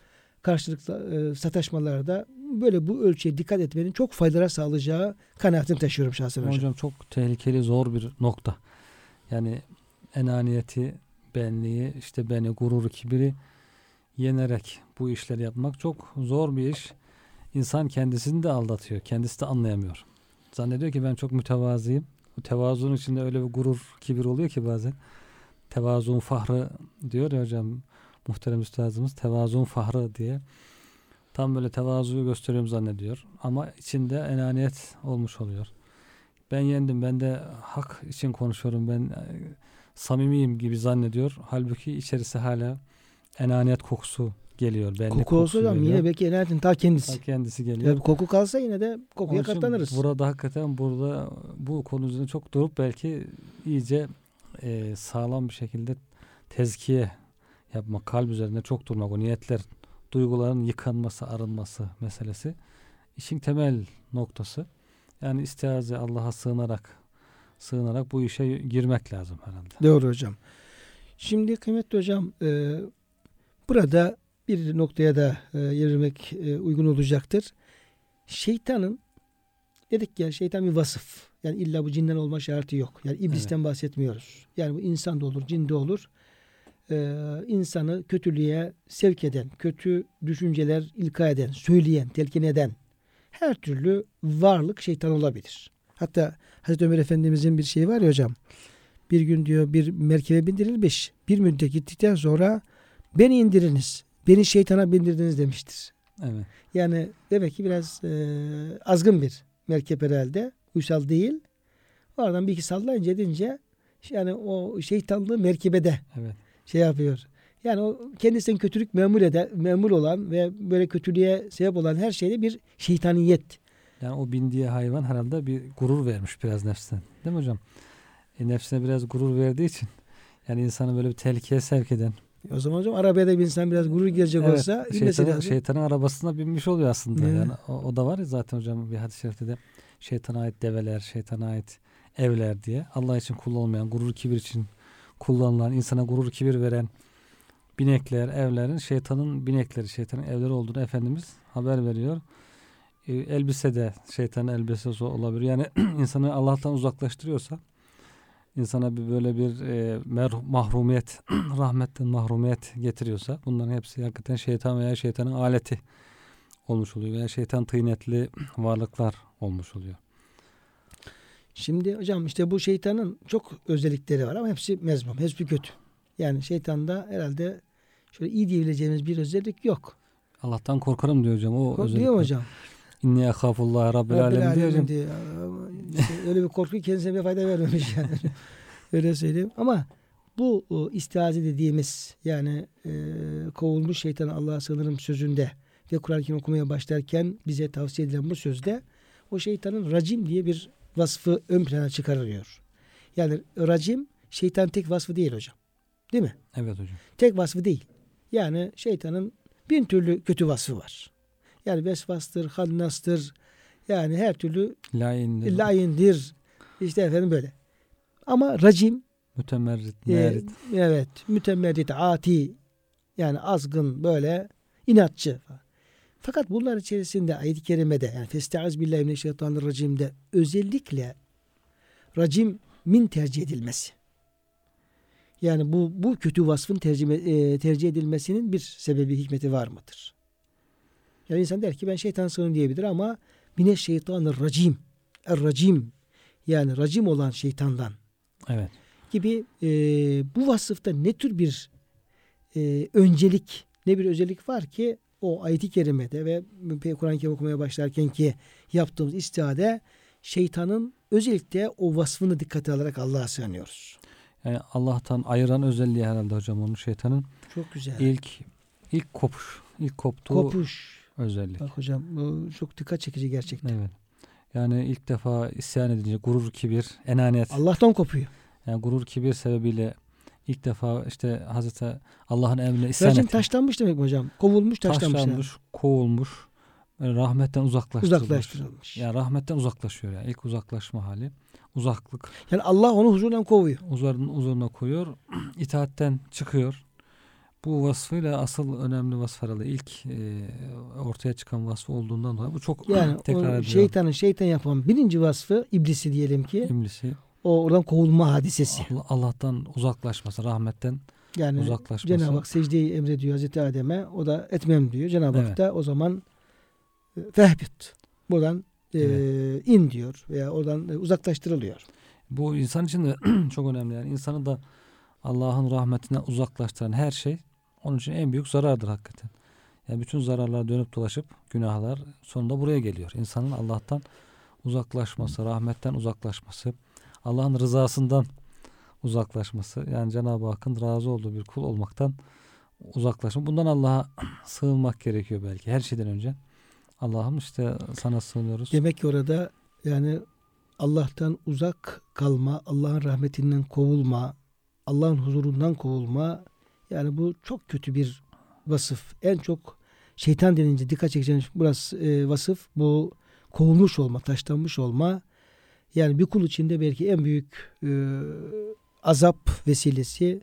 Speaker 2: karşılıklı e, sataşmalarda böyle bu ölçüye dikkat etmenin çok faydalar sağlayacağı kanaatini taşıyorum şahsen hocam.
Speaker 3: Hocam çok tehlikeli, zor bir nokta. Yani enaniyeti, benliği, işte beni, gururu, kibiri yenerek bu işleri yapmak çok zor bir iş. İnsan kendisini de aldatıyor. Kendisi de anlayamıyor. Zannediyor ki ben çok mütevazıyım. Bu tevazunun içinde öyle bir gurur, kibir oluyor ki bazen. Tevazuun fahrı diyor ya hocam muhterem üstazımız tevazuun fahrı diye. Tam böyle tevazuyu gösteriyorum zannediyor. Ama içinde enaniyet olmuş oluyor. Ben yendim, ben de hak için konuşuyorum, ben e, samimiyim gibi zannediyor. Halbuki içerisi hala enaniyet kokusu geliyor. Benlik
Speaker 2: Koku olsa
Speaker 3: kokusu
Speaker 2: da yine belki enayetin ta kendisi.
Speaker 3: Ta kendisi geliyor.
Speaker 2: Yani koku kalsa yine de kokuya katlanırız.
Speaker 3: Burada hakikaten burada bu konu üzerine çok durup belki iyice e, sağlam bir şekilde tezkiye yapmak, kalp üzerinde çok durmak, o niyetler, duyguların yıkanması, arınması meselesi işin temel noktası. Yani istiaze Allah'a sığınarak sığınarak bu işe girmek lazım herhalde.
Speaker 2: Doğru hocam. Şimdi kıymetli hocam e, burada bir noktaya da e, yerlemek e, uygun olacaktır. Şeytanın dedik ya şeytan bir vasıf. Yani illa bu cinden olma şartı yok. Yani iblisten bahsetmiyoruz. Yani bu insan da olur, cin de olur. E, insanı kötülüğe sevk eden, kötü düşünceler ilka eden, söyleyen, telkin eden her türlü varlık şeytan olabilir. Hatta Hazreti Ömer Efendimizin bir şeyi var ya hocam bir gün diyor bir merkebe bindirilmiş. Bir müddet gittikten sonra beni indiriniz. Beni şeytana bindirdiniz demiştir.
Speaker 3: Evet.
Speaker 2: Yani demek ki biraz e, azgın bir merkep herhalde. Uysal değil. Oradan bir iki sallayınca edince yani o şeytanlığı merkebede
Speaker 3: Evet.
Speaker 2: Şey yapıyor. Yani o kendisinden kötülük memur eden, memur olan ve böyle kötülüğe sebep olan her şeyde bir şeytaniyet.
Speaker 3: Yani o bindiği hayvan herhalde bir gurur vermiş biraz nefsine. Değil mi hocam? E, nefsine biraz gurur verdiği için yani insanı böyle bir tehlikeye sevk eden.
Speaker 2: O zaman hocam arabaya da bir insan biraz gurur gelecek
Speaker 3: Evet,
Speaker 2: olsa
Speaker 3: şeytanın,
Speaker 2: lazım.
Speaker 3: şeytanın arabasına binmiş oluyor aslında.
Speaker 2: Evet.
Speaker 3: Yani o, o da var ya zaten hocam bir hadis-i şerifte de şeytana ait develer, şeytana ait evler diye. Allah için kullanılmayan, gurur kibir için kullanılan, insana gurur kibir veren binekler, evlerin şeytanın binekleri, şeytanın evleri olduğunu Efendimiz haber veriyor. E, elbise de şeytanın elbisesi olabilir. Yani insanı Allah'tan uzaklaştırıyorsa insana bir böyle bir e, mer- mahrumiyet, rahmetten mahrumiyet getiriyorsa bunların hepsi hakikaten şeytan veya şeytanın aleti olmuş oluyor veya şeytan tıynetli varlıklar olmuş oluyor.
Speaker 2: Şimdi hocam işte bu şeytanın çok özellikleri var ama hepsi mezmum, hepsi kötü. Yani şeytanda herhalde şöyle iyi diyebileceğimiz bir özellik yok.
Speaker 3: Allah'tan korkarım diyor hocam. O
Speaker 2: Kork-
Speaker 3: özellikle.
Speaker 2: Diyor hocam?
Speaker 3: İnni ehafullah rabbil alem diyor hocam.
Speaker 2: diye. İşte öyle bir korku kendisine bir fayda vermemiş yani. öyle söyleyeyim. Ama bu istiaze dediğimiz yani e, kovulmuş şeytanı Allah'a sığınırım sözünde ve Kur'an-ı Kerim okumaya başlarken bize tavsiye edilen bu sözde o şeytanın racim diye bir vasfı ön plana çıkarılıyor. Yani racim şeytan tek vasfı değil hocam. Değil mi?
Speaker 3: Evet hocam.
Speaker 2: Tek vasfı değil. Yani şeytanın bin türlü kötü vasfı var. Yani vesvastır, hannastır. Yani her türlü
Speaker 3: Laindir,
Speaker 2: layindir. İşte efendim böyle. Ama racim
Speaker 3: mütemerrit,
Speaker 2: e,
Speaker 3: merit.
Speaker 2: evet mütemerrit, ati yani azgın böyle inatçı falan. Fakat bunlar içerisinde ayet-i kerimede yani Festaiz billahi mineşşeytanirracim'de özellikle racim min tercih edilmesi. Yani bu bu kötü vasfın tercih, e, tercih edilmesinin bir sebebi hikmeti var mıdır? Yani insan der ki ben şeytan sığınırım diyebilir ama mineşşeytanirracim er-racim yani racim olan şeytandan
Speaker 3: Evet.
Speaker 2: gibi e, bu vasıfta ne tür bir e, öncelik ne bir özellik var ki o ayet-i kerimede ve Kur'an-ı Kerim okumaya başlarken ki yaptığımız istihade şeytanın özellikle o vasfını dikkate alarak Allah'a sığınıyoruz.
Speaker 3: Yani Allah'tan ayıran özelliği herhalde hocam onun şeytanın
Speaker 2: Çok güzel.
Speaker 3: ilk ilk kopuş, ilk koptuğu
Speaker 2: Kopuş.
Speaker 3: özellik.
Speaker 2: Bak hocam bu çok dikkat çekici gerçekten.
Speaker 3: Evet. Yani ilk defa isyan edince gurur, kibir, enaniyet.
Speaker 2: Allah'tan kopuyor.
Speaker 3: Yani gurur, kibir sebebiyle ilk defa işte Hazreti Allah'ın emrine isyan
Speaker 2: Racim
Speaker 3: etti.
Speaker 2: taşlanmış demek mi hocam? Kovulmuş taşlanmış. yani.
Speaker 3: Taşlanmış, kovulmuş, yani rahmetten uzaklaştırılmış.
Speaker 2: Uzaklaştırılmış.
Speaker 3: Yani rahmetten uzaklaşıyor yani. İlk uzaklaşma hali. Uzaklık.
Speaker 2: Yani Allah onu huzurundan kovuyor.
Speaker 3: Uzarın huzuruna koyuyor. itaatten çıkıyor. Bu vasfıyla asıl önemli vasf herhalde ilk e, ortaya çıkan vasfı olduğundan dolayı bu çok
Speaker 2: Yani
Speaker 3: tekrar
Speaker 2: o
Speaker 3: ediliyor.
Speaker 2: şeytanın şeytan yapan birinci vasfı iblisi diyelim ki
Speaker 3: İblisi
Speaker 2: o oradan kovulma hadisesi.
Speaker 3: Allah- Allah'tan uzaklaşması, rahmetten
Speaker 2: Yani
Speaker 3: uzaklaşması.
Speaker 2: Cenab-ı Hak secdeyi emrediyor Hazreti Adem'e. O da etmem diyor. Cenab-ı Hak
Speaker 3: Evet.
Speaker 2: da o zaman e, fehbit. Buradan e,
Speaker 3: Evet.
Speaker 2: in diyor veya oradan e, uzaklaştırılıyor.
Speaker 3: Bu insan için de çok önemli yani insanı da Allah'ın rahmetinden uzaklaştıran her şey onun için en büyük zarardır hakikaten. Yani bütün zararlar dönüp dolaşıp günahlar sonunda buraya geliyor. İnsanın Allah'tan uzaklaşması, rahmetten uzaklaşması, Allah'ın rızasından uzaklaşması yani Cenab-ı Hakk'ın razı olduğu bir kul olmaktan uzaklaşma. Bundan Allah'a sığınmak gerekiyor belki her şeyden önce. Allah'ım işte sana sığınıyoruz.
Speaker 2: Demek ki orada yani Allah'tan uzak kalma, Allah'ın rahmetinden kovulma, Allah'ın huzurundan kovulma yani bu çok kötü bir vasıf. En çok şeytan denince dikkat çekeceğiniz burası e, vasıf bu kovulmuş olma, taşlanmış olma. Yani bir kul içinde belki en büyük e, azap vesilesi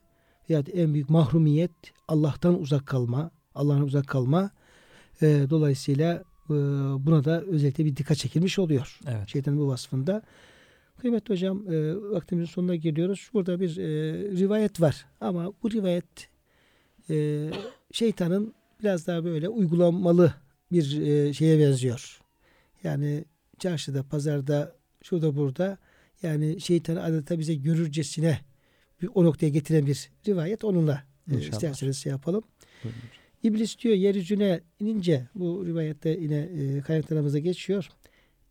Speaker 2: ya en büyük mahrumiyet Allah'tan uzak kalma, Allah'tan uzak kalma. E, dolayısıyla e, buna da özellikle bir dikkat çekilmiş oluyor.
Speaker 3: Evet.
Speaker 2: Şeytanın bu vasfında. Kıymetli hocam e, vaktimizin sonuna geliyoruz. Burada bir e, rivayet var. Ama bu rivayet e, şeytanın biraz daha böyle uygulamalı bir e, şeye benziyor. Yani çarşıda, pazarda, şurada burada yani şeytanı adeta bize görürcesine bir, o noktaya getiren bir rivayet onunla e,
Speaker 3: İnşallah.
Speaker 2: isterseniz şey yapalım.
Speaker 3: Buyurun.
Speaker 2: İblis diyor yeryüzüne inince bu rivayette yine e, kaynaklarımıza geçiyor.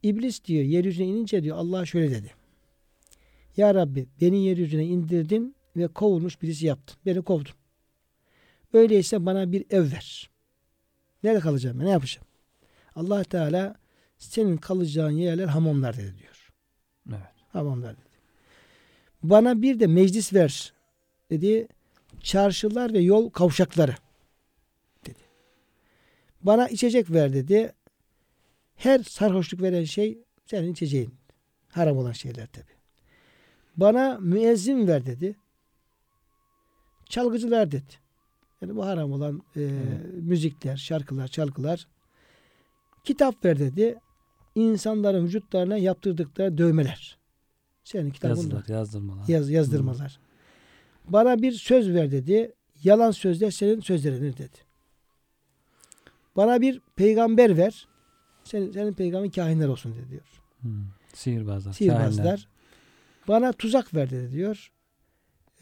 Speaker 2: İblis diyor yeryüzüne inince diyor Allah şöyle dedi. Ya Rabbi beni yeryüzüne indirdin ve kovulmuş birisi yaptın. Beni kovdun. Öyleyse bana bir ev ver. Nerede kalacağım ben? Ne yapacağım? Allah Teala senin kalacağın yerler hamamlar dedi diyor.
Speaker 3: Evet.
Speaker 2: Hamamlar dedi. Bana bir de meclis ver dedi. Çarşılar ve yol kavşakları dedi. Bana içecek ver dedi. Her sarhoşluk veren şey senin içeceğin. Haram olan şeyler tabi. Bana müezzin ver dedi. Çalgıcılar dedi. Yani bu haram olan e, müzikler, şarkılar, çalgılar. Kitap ver dedi. İnsanların vücutlarına yaptırdıkları dövmeler. Senin kitabında.
Speaker 3: Yazılar, yazdırmalar.
Speaker 2: Yaz, yazdırmalar. Bana bir söz ver dedi. Yalan sözler senin sözlerindir dedi. Bana bir peygamber ver. Senin, senin peygamberin kahinler olsun dedi diyor.
Speaker 3: Hmm. Sihirbazlar,
Speaker 2: Sihirbazlar.
Speaker 3: kahinler.
Speaker 2: Bana tuzak ver dedi diyor.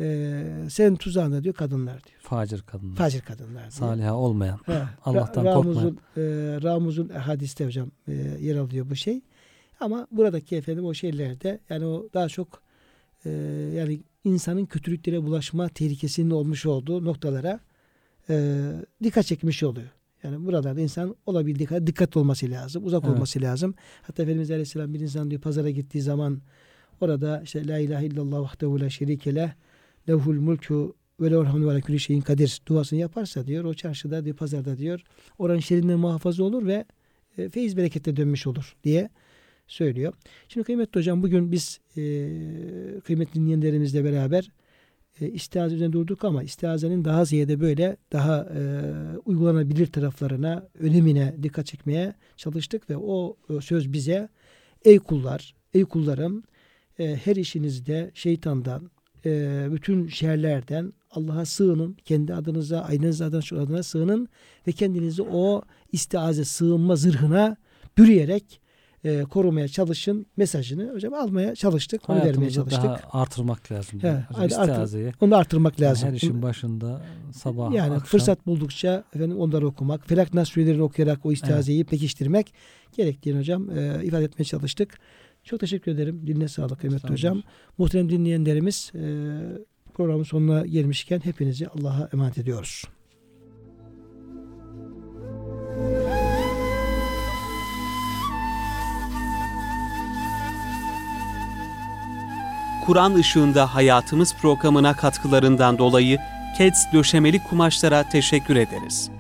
Speaker 2: Ee, senin tuzağında diyor kadınlar diyor.
Speaker 3: Facir kadınlar.
Speaker 2: Facir kadınlar diyor.
Speaker 3: Saliha olmayan.
Speaker 2: He,
Speaker 3: Allah'tan
Speaker 2: Ra-
Speaker 3: korkmayan.
Speaker 2: Ramuz'un, e, Ramuz'un hadiste hocam e, yer alıyor bu şey. Ama buradaki efendim o şeylerde yani o daha çok e, yani insanın kötülüklere bulaşma tehlikesinin olmuş olduğu noktalara e, dikkat çekmiş oluyor. Yani buralarda insan olabildiği kadar dikkat olması lazım. Uzak
Speaker 3: Evet.
Speaker 2: olması lazım. Hatta Efendimiz Aleyhisselam bir insan diyor pazara gittiği zaman orada işte La ilahe illallah vahdehu la şerike leh lehul mulku ve lehul hamdu ve ala kulli şeyin kadir duasını yaparsa diyor o çarşıda diyor pazarda diyor oranın şerrinden muhafaza olur ve e, feyiz berekette dönmüş olur diye söylüyor. Şimdi kıymetli hocam bugün biz e, kıymetli dinleyenlerimizle beraber e, istiaze üzerine durduk ama istiazenin daha ziyade böyle daha e, uygulanabilir taraflarına, önemine dikkat çekmeye çalıştık ve o e, söz bize ey kullar, ey kullarım e, her işinizde şeytandan, e, bütün şerlerden Allah'a sığının, kendi adınıza, aynınız adına, şu adına sığının ve kendinizi o istiaze sığınma zırhına bürüyerek e, korumaya çalışın mesajını hocam almaya çalıştık, onu vermeye çalıştık.
Speaker 3: daha artırmak lazım.
Speaker 2: He,
Speaker 3: Hocam
Speaker 2: hadi artır-. Onu artırmak lazım.
Speaker 3: Her işin başında sabah,
Speaker 2: yani
Speaker 3: akşam.
Speaker 2: fırsat buldukça efendim onları okumak, Felak Nas surelerini okuyarak o istiazeyi pekiştirmek gerektiğini hocam e, ifade etmeye çalıştık. Çok teşekkür ederim. Diline sağlık kıymetli
Speaker 3: Sağ
Speaker 2: hocam. Muhterem dinleyenlerimiz e, programın sonuna gelmişken hepinizi Allah'a emanet ediyoruz.
Speaker 1: Kur'an ışığında hayatımız programına katkılarından dolayı KEDS döşemeli kumaşlara teşekkür ederiz.